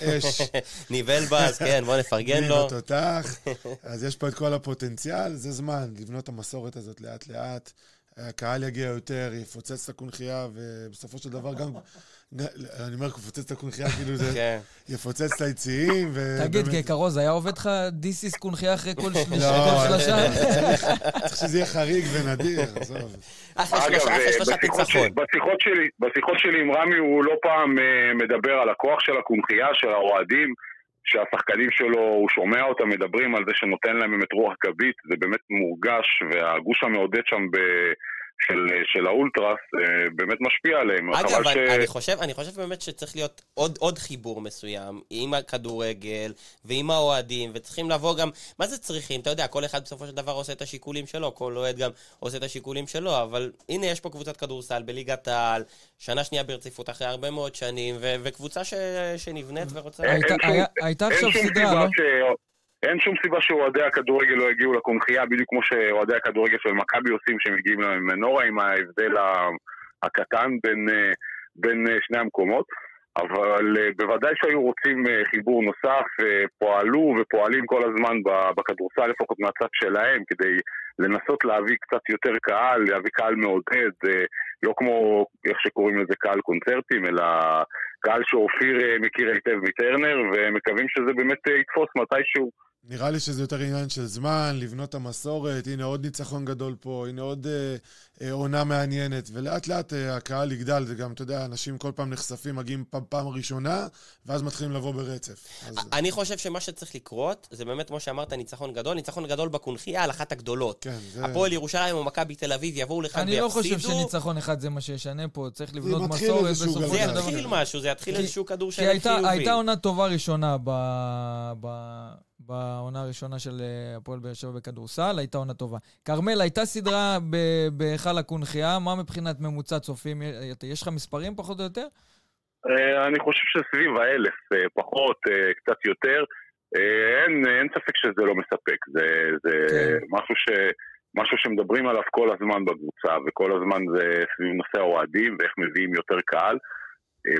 אש. ניבל באז, כן, בוא נפרגן לו. ניבל תותח. אז יש פה את כל הפוטנציאל, זה זמן לבנות את המסורת הזאת לאט-לאט. הקהל יגיע יותר, יפוצץ את הקונכייה, ובסופו של דבר גם... אני אומר, יפוצץ את הקונכייה, כאילו זה... כן. יפוצץ את היציעים, ו... תגיד, ככרוז, היה עובד לך דיסיס קונכייה אחרי כל לא, שלושה? צריך שזה יהיה חריג ונדיר, עזוב. אחרי שלושה ניצחון. בשיחות שלי עם רמי הוא לא פעם אה, מדבר על הכוח של הקונכייה, של האוהדים. שהשחקנים שלו, הוא שומע אותם מדברים על זה שנותן להם באמת רוח גבית, זה באמת מורגש, והגוש המעודד שם ב... של, של האולטרס אה, באמת משפיע עליהם. אגב, ש... אני, חושב, אני חושב באמת שצריך להיות עוד, עוד חיבור מסוים עם הכדורגל ועם האוהדים, וצריכים לבוא גם, מה זה צריכים? אתה יודע, כל אחד בסופו של דבר עושה את השיקולים שלו, כל אוהד גם עושה את השיקולים שלו, אבל הנה יש פה קבוצת כדורסל בליגת העל, שנה שנייה ברציפות אחרי הרבה מאוד שנים, ו- וקבוצה ש- שנבנית ורוצה... הייתה עכשיו סדרה, לא? אין שום סיבה שאוהדי הכדורגל לא יגיעו לקונכייה, בדיוק כמו שאוהדי הכדורגל של מכבי עושים, שהם מגיעים למנורה עם ההבדל הקטן בין, בין שני המקומות. אבל אה, בוודאי שהיו רוצים אה, חיבור נוסף, אה, פועלו ופועלים כל הזמן בכדורסל, לפחות מהצד שלהם, כדי לנסות להביא קצת יותר קהל, להביא קהל מעודד, לא כמו איך שקוראים לזה קהל קונצרטים, אלא קהל שאופיר מכיר היטב מטרנר, ומקווים שזה באמת יתפוס מתישהו. נראה לי שזה יותר עניין של זמן, לבנות את המסורת, הנה עוד ניצחון גדול פה, הנה עוד אה, אה, עונה מעניינת, ולאט לאט אה, הקהל יגדל, זה גם, אתה יודע, אנשים כל פעם נחשפים, מגיעים פעם, פעם ראשונה, ואז מתחילים לבוא ברצף. אז... אני חושב שמה שצריך לקרות, זה באמת, כמו שאמרת, ניצחון גדול, ניצחון גדול בקונחייה על אחת הגדולות. כן, זה... הפועל ירושלים או מכבי תל אביב יבואו לכאן ויפסידו. אני לא חושב שניצחון אחד זה מה שישנה פה, צריך לבנות מסורת בסופו של דבר. זה יתחיל משהו, זה יתחיל איזשהו כדור של חיובי. הייתה עונה טובה ראשונה ב... בעונה הראשונה של אה, הפועל באר שבע בכדורסל, הייתה עונה טובה. כרמל, הייתה סדרה בהיכל הקונחייה, מה מבחינת ממוצע צופים? יש לך מספרים פחות או יותר? אה, אני חושב שסביב האלף, אה, פחות, קצת יותר. אין, אין ספק שזה לא מספק, זה, זה כן. משהו, ש, משהו שמדברים עליו כל הזמן בקבוצה, וכל הזמן זה סביב נושא האוהדים ואיך מביאים יותר קהל.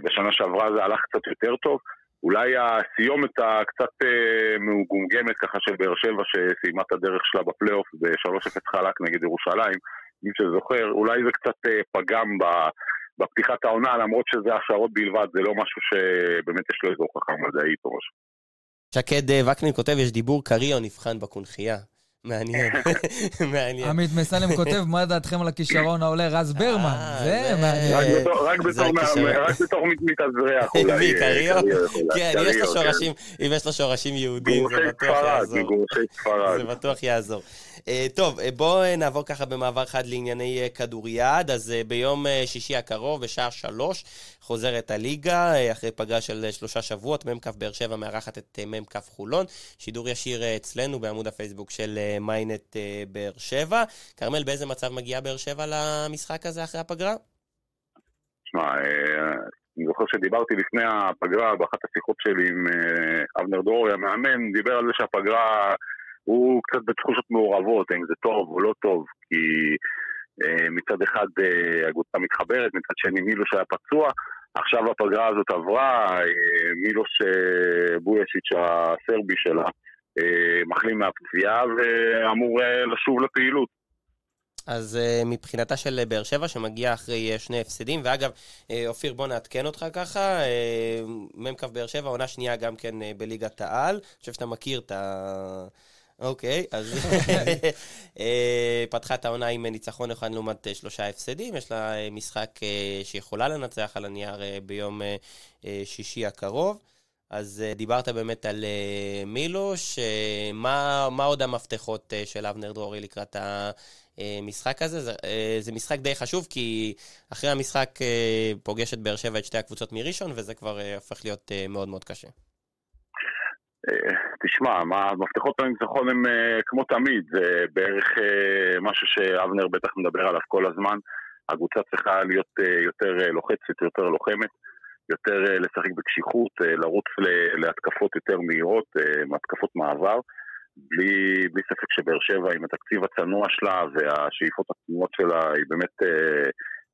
בשנה שעברה זה הלך קצת יותר טוב. אולי הסיומת הקצת אה, מגומגמת ככה של באר שבע שסיימה את הדרך שלה בפלייאוף ב-3-0 חלק נגד ירושלים, מי שזוכר, אולי זה קצת אה, פגם בפתיחת העונה, למרות שזה השערות בלבד, זה לא משהו שבאמת יש לו איזו הוכחה מדעית או משהו. שקד אה, וקנין כותב, יש דיבור קריא או נבחן בקונכייה. מעניין, מעניין. עמית מסלם כותב, מה דעתכם על הכישרון העולה רז ברמן? אה, זה מעניין. רק בתור מתאזרח. מי, קריו? כן, אם יש לו שורשים יהודים, זה בטוח יעזור. זה בטוח יעזור. אה, טוב, אה, בואו נעבור ככה במעבר חד לענייני כדוריד. אז ביום שישי הקרוב, בשעה שלוש, חוזרת הליגה, אחרי פגרה של שלושה שבועות, מ"כ באר שבע מארחת את מ"כ חולון. שידור ישיר אצלנו בעמוד הפייסבוק של מיינט באר שבע. כרמל, באיזה מצב מגיעה באר שבע למשחק הזה אחרי הפגרה? תשמע, אני זוכר שדיברתי לפני הפגרה, באחת השיחות שלי עם אבנר דרורי, המאמן, דיבר על זה שהפגרה הוא קצת בתחושות מעורבות, האם זה טוב או לא טוב, כי מצד אחד הקבוצה מתחברת, מצד שני מילוש היה פצוע, עכשיו הפגרה הזאת עברה, מילוש בויאשיץ' הסרבי שלה מחלים מהפציעה ואמור לקשוב לפעילות. אז uh, מבחינתה של באר שבע, שמגיע אחרי שני הפסדים, ואגב, אופיר, בוא נעדכן אותך ככה, מ"כ באר שבע, עונה שנייה גם כן בליגת העל, אני חושב שאתה מכיר את ה... אוקיי, אז פתחה את העונה עם ניצחון אחד לעומת שלושה הפסדים, יש לה משחק שיכולה לנצח על הנייר ביום שישי הקרוב. אז דיברת באמת על מילוש, מה, מה עוד המפתחות של אבנר דרורי לקראת המשחק הזה? זה, זה משחק די חשוב, כי אחרי המשחק פוגש את באר שבע את שתי הקבוצות מראשון, וזה כבר הופך להיות מאוד מאוד קשה. אה, תשמע, מה, מפתחות הניצחון הם אה, כמו תמיד, זה בערך אה, משהו שאבנר בטח מדבר עליו כל הזמן. הקבוצה צריכה להיות יותר לוחצת, יותר לוחמת, יותר לשחק בקשיחות, לרוץ להתקפות יותר מהירות, התקפות מעבר. בלי, בלי ספק שבאר שבע עם התקציב הצנוע שלה והשאיפות הצנועות שלה היא באמת אה,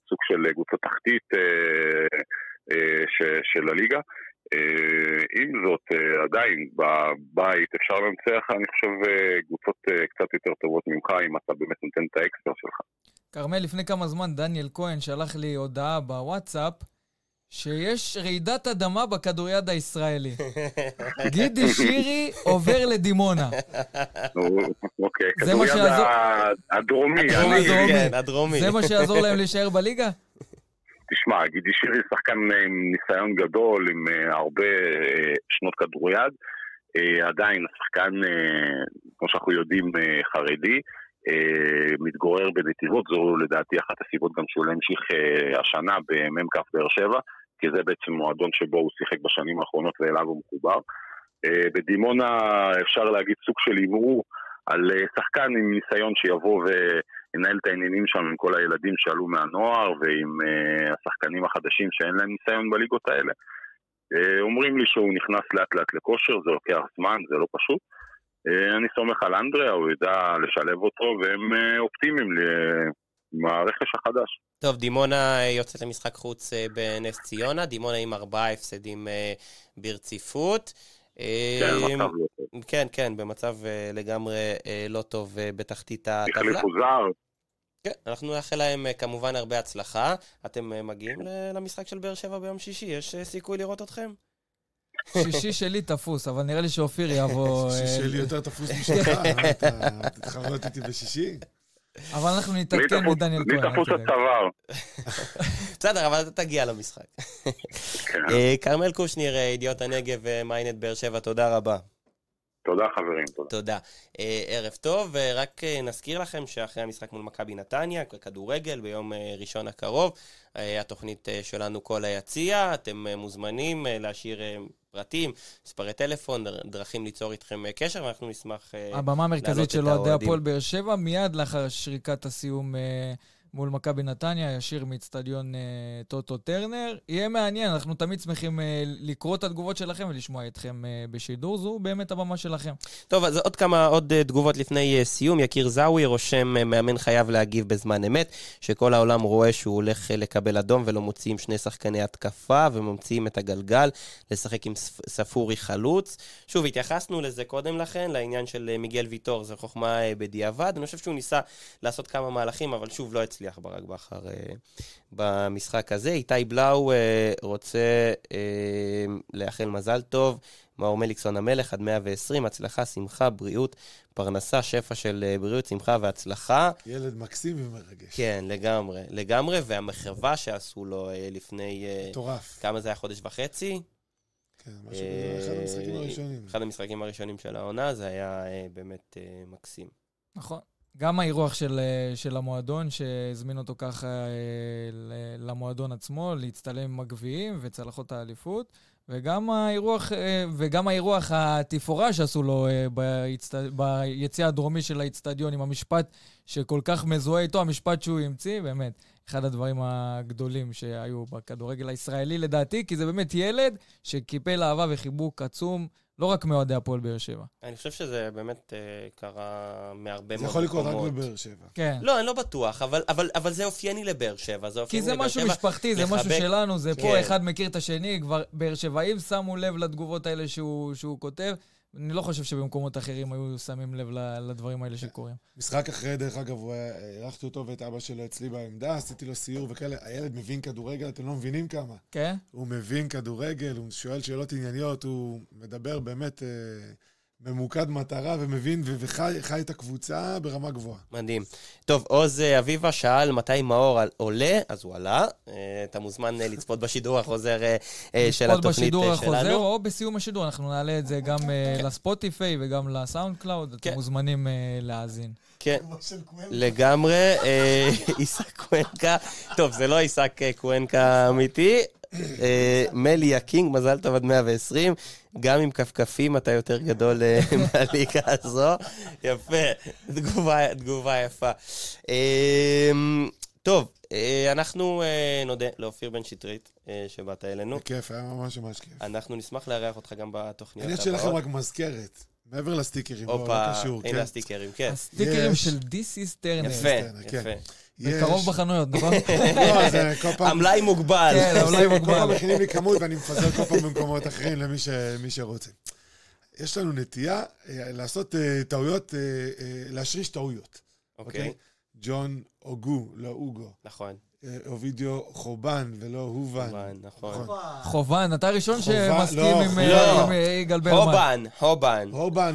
סוג של קבוצה תחתית אה, אה, ש, של הליגה. אה, עם זאת, אה, עדיין, בבית אפשר לנצח, אני חושב, אה, קבוצות קצת יותר טובות ממך, אם אתה באמת נותן את האקסטרה שלך. כרמל, לפני כמה זמן דניאל כהן שלח לי הודעה בוואטסאפ שיש רעידת אדמה בכדוריד הישראלי. גידי שירי עובר לדימונה. אוקיי, כדוריד הדרומי. הדרומי. זה מה שיעזור להם להישאר בליגה? תשמע, גידי שירי שחקן עם ניסיון גדול, עם אה, הרבה אה, שנות כדוריד. אה, עדיין השחקן, כמו שאנחנו יודעים, חרדי. מתגורר בנתיבות, זו לדעתי אחת הסיבות גם שהוא לא המשיך השנה במ"כ באר שבע, כי זה בעצם מועדון שבו הוא שיחק בשנים האחרונות ואליו הוא מחובר. בדימונה אפשר להגיד סוג של הימור על שחקן עם ניסיון שיבוא ו... ינהל את העניינים שם עם כל הילדים שעלו מהנוער ועם uh, השחקנים החדשים שאין להם ניסיון בליגות האלה. אומרים לי שהוא נכנס לאט לאט לכושר, זה לוקח זמן, זה לא פשוט. אני סומך על אנדריה, הוא ידע לשלב אותו, והם אופטימיים עם הרכש החדש. טוב, דימונה יוצאת למשחק חוץ בנס ציונה, דימונה עם ארבעה הפסדים ברציפות. כן, במצב לא טוב. כן, כן, במצב לגמרי לא טוב בתחתית הטבלה. החליפו זר. כן, אנחנו נאחל להם כמובן הרבה הצלחה. אתם מגיעים למשחק של באר שבע ביום שישי? יש סיכוי לראות אתכם? שישי שלי תפוס, אבל נראה לי שאופיר יבוא... שישי שלי יותר תפוס משלך, אתה תתחרות איתי בשישי? אבל אנחנו נתעדכן מדניאל כהן. מי תפוס הצוואר. בסדר, אבל אתה תגיע למשחק. כן. אה, כרמל קושניר, אה, ידיעות הנגב ומיינט באר שבע, תודה רבה. תודה חברים, תודה. תודה. אה, ערב טוב, רק נזכיר לכם שאחרי המשחק מול מכבי נתניה, כדורגל, ביום ראשון הקרוב, התוכנית שלנו כל היציע, אתם מוזמנים להשאיר פרטים, מספרי טלפון, דרכים ליצור איתכם אה, קשר, ואנחנו נשמח אה, הבמה המרכזית של אוהדי הפועל באר שבע, מיד לאחר שריקת הסיום אה, מול מכבי נתניה, ישיר מאיצטדיון אה, טוטו טרנר. יהיה מעניין, אנחנו תמיד שמחים אה, לקרוא את התגובות שלכם ולשמוע אתכם אה, בשידור. זו באמת הבמה שלכם. טוב, אז עוד כמה עוד אה, תגובות לפני אה, סיום. יקיר זאווי רושם, אה, מאמן חייב להגיב בזמן אמת, שכל העולם רואה שהוא הולך אה, לקבל אדום ולא מוציאים שני שחקני התקפה וממציאים את הגלגל, לשחק עם ספורי חלוץ. שוב, התייחסנו לזה קודם לכן, לעניין של אה, מיגל ויטור, זו חוכמה אה, בדיעבד. אני חושב שהוא ניסה לעשות כמה מהלכים, אבל שוב, לא. הצליח ברק בכר uh, במשחק הזה. איתי בלאו uh, רוצה uh, לאחל מזל טוב, מאור מליקסון המלך עד 120, הצלחה, שמחה, בריאות, פרנסה, שפע של בריאות, שמחה והצלחה. ילד מקסים ומרגש. כן, לגמרי, לגמרי, והמחווה שעשו לו לפני... מטורף. כמה זה היה, חודש וחצי? כן, משהו אחד המשחקים הראשונים. אחד המשחקים הראשונים של העונה, זה היה באמת מקסים. נכון. גם האירוח של, אה, של המועדון, שהזמין אותו ככה אה, למועדון עצמו, להצטלם עם הגביעים וצלחות האליפות, וגם האירוח, אה, וגם האירוח התפאורה שעשו לו ביצט... ביציע הדרומי של האיצטדיון, עם המשפט שכל כך מזוהה איתו, המשפט שהוא המציא, באמת, אחד הדברים הגדולים שהיו בכדורגל הישראלי לדעתי, כי זה באמת ילד שקיפל אהבה וחיבוק עצום. לא רק מאוהדי הפועל באר שבע. אני חושב שזה באמת אה, קרה מהרבה מאוד מקומות. זה יכול לקרות רק בבאר שבע. כן. לא, אני לא בטוח, אבל, אבל, אבל זה אופייני לבאר שבע. זה כי זה משהו שבע, משפחתי, זה לחבק... משהו שלנו, זה כן. פה, אחד מכיר את השני, כבר באר שבעים שמו לב לתגובות האלה שהוא, שהוא כותב. אני לא חושב שבמקומות אחרים היו שמים לב לדברים האלה שקורים. משחק אחרי, דרך אגב, אירחתי אותו ואת אבא שלו אצלי בעמדה, עשיתי לו סיור וכאלה. הילד מבין כדורגל, אתם לא מבינים כמה. כן? הוא מבין כדורגל, הוא שואל שאלות ענייניות, הוא מדבר באמת... אה, ממוקד מטרה ומבין וחי את הקבוצה ברמה גבוהה. מדהים. טוב, עוז אה, אביבה שאל מתי מאור עולה, אז הוא עלה. אה, אתה מוזמן אה, לצפות בשידור החוזר של התוכנית שלנו. לצפות בשידור החוזר או בסיום השידור, אנחנו נעלה את זה גם כן. ל Spotify וגם ל SoundCloud, אתם כן. מוזמנים להאזין. כן, לגמרי. איסק קואנקה, טוב, זה לא איסק קואנקה אמיתי, אה, מלי ה king, מזל טוב עד 120. גם עם כפכפים אתה יותר גדול אה, מהליגה הזו. יפה, תגובה, תגובה יפה. אה, טוב, אנחנו נודה לאופיר בן שטרית, שבאת אלינו. בכיף, היה ממש ממש כיף. אנחנו נשמח לארח אותך גם בתוכניות אני הבאות. אשאיר לכם רק מזכרת, מעבר לסטיקרים, לא קשור, הנה כן. הסטיקרים, כן. הסטיקרים. של This is טרנר. יפה, כן. יפה. יש- בקרוב בחנויות, נכון? לא, זה כל פעם... המלאי מוגבל. כן, המלאי כל פעם מוגבל. מכינים לי כמות ואני מפזר כל פעם במקומות אחרים למי ש- מי שרוצה. יש לנו נטייה אה, לעשות אה, טעויות, אה, אה, להשריש טעויות. אוקיי, ג'ון אוגו, לא אוגו. נכון. אה, אובידיו חובן ולא הובן. נכון, נכון. חובן, אתה הראשון שמסכים לא, עם אה, לא. עם, אה, יגאל ברמן.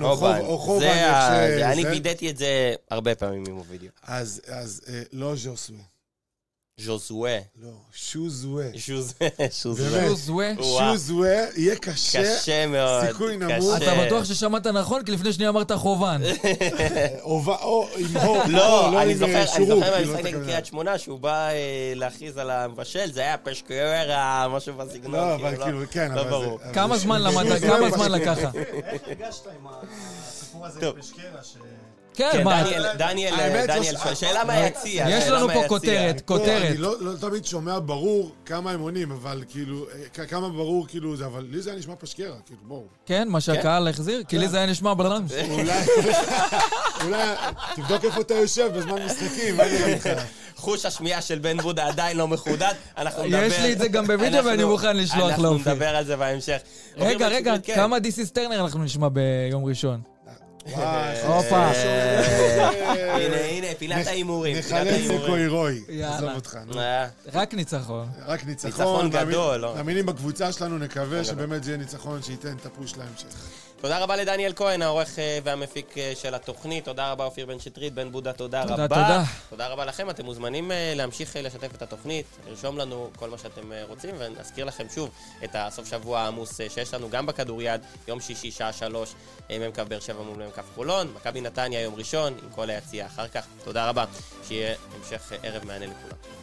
או או חובן. זה איך ה- ש- זה- אני. וידאתי את זה הרבה פעמים עם הווידאו. אז אז, אה, לא ז'וסווה. ז'וזואה. לא, שוזווה. שוזואה. שוזואה. שוזווה. שוזווה יהיה קשה. קשה מאוד. סיכוי. נמוך. אתה בטוח ששמעת נכון? כי לפני שנייה אמרת חובן. אה, או עם הו. לא, לא אני עם, זוכר, אה, אני שורוק, זוכר כאילו, במשחק אתה נגד. קריית שמונה, שהוא בא אה, להכריז על המבשל, זה היה פשקרה, משהו בסגנון. לא, כאילו, אבל כאילו, כן, לא אבל ברור. זה... אבל כמה זה- זמן למדת? כמה. זמן לקח? לך? איך הרגשת עם הסיפור הזה. עם פשקרה? כן, כן, מה? דניאל, דניאל, לא שאלה מהיציע. יש שאלה לנו פה. כותרת, פה כותרת. אני לא, לא תמיד שומע ברור כמה הם עונים, אבל כאילו, כ- כמה ברור כאילו זה, אבל לי זה היה נשמע פשקרה, כאילו, בואו. כן, מה שהקהל החזיר? כי לי זה היה נשמע בלם. אולי, אולי, תבדוק איפה אתה יושב בזמן משחקים, מה אני אגיד לך? חוש השמיעה של בן בודה עדיין לא מחודד, אנחנו נדבר... יש לי את זה גם בווידאו אנחנו- ואני מוכן לשלוח אנחנו לאופיר. נדבר על זה בהמשך. רגע, בן רגע, כן. כמה דיסיס טרנר אנחנו נשמע ביום ראשון? וואי, הופה. הנה, הנה, פינת ההימורים. ההימורים. לקוי רוי. עזוב אותך, נו. אה, רק ניצחון. רק ניצחון. ניצחון גדול, לא? מאמינים בקבוצה שלנו, נקווה. שבאמת זה יהיה ניצחון שייתן את הפוש להמשך. תודה רבה לדניאל כהן, העורך אה, והמפיק אה, של התוכנית. תודה רבה אופיר בן שטרית, בן בודה, תודה תודה, רבה. תודה. תודה רבה לכם, אתם מוזמנים אה, להמשיך לשתף את התוכנית, לרשום לנו כל מה שאתם רוצים, ונזכיר לכם שוב את הסוף שבוע העמוס שיש לנו גם בכדוריד, יום שישי, שעה שלוש, מ"כ באר שבע מול מ"כ חולון, מכבי נתניה יום ראשון, עם כל היציע אחר כך. תודה רבה, שיהיה המשך ערב מהנה לכולם.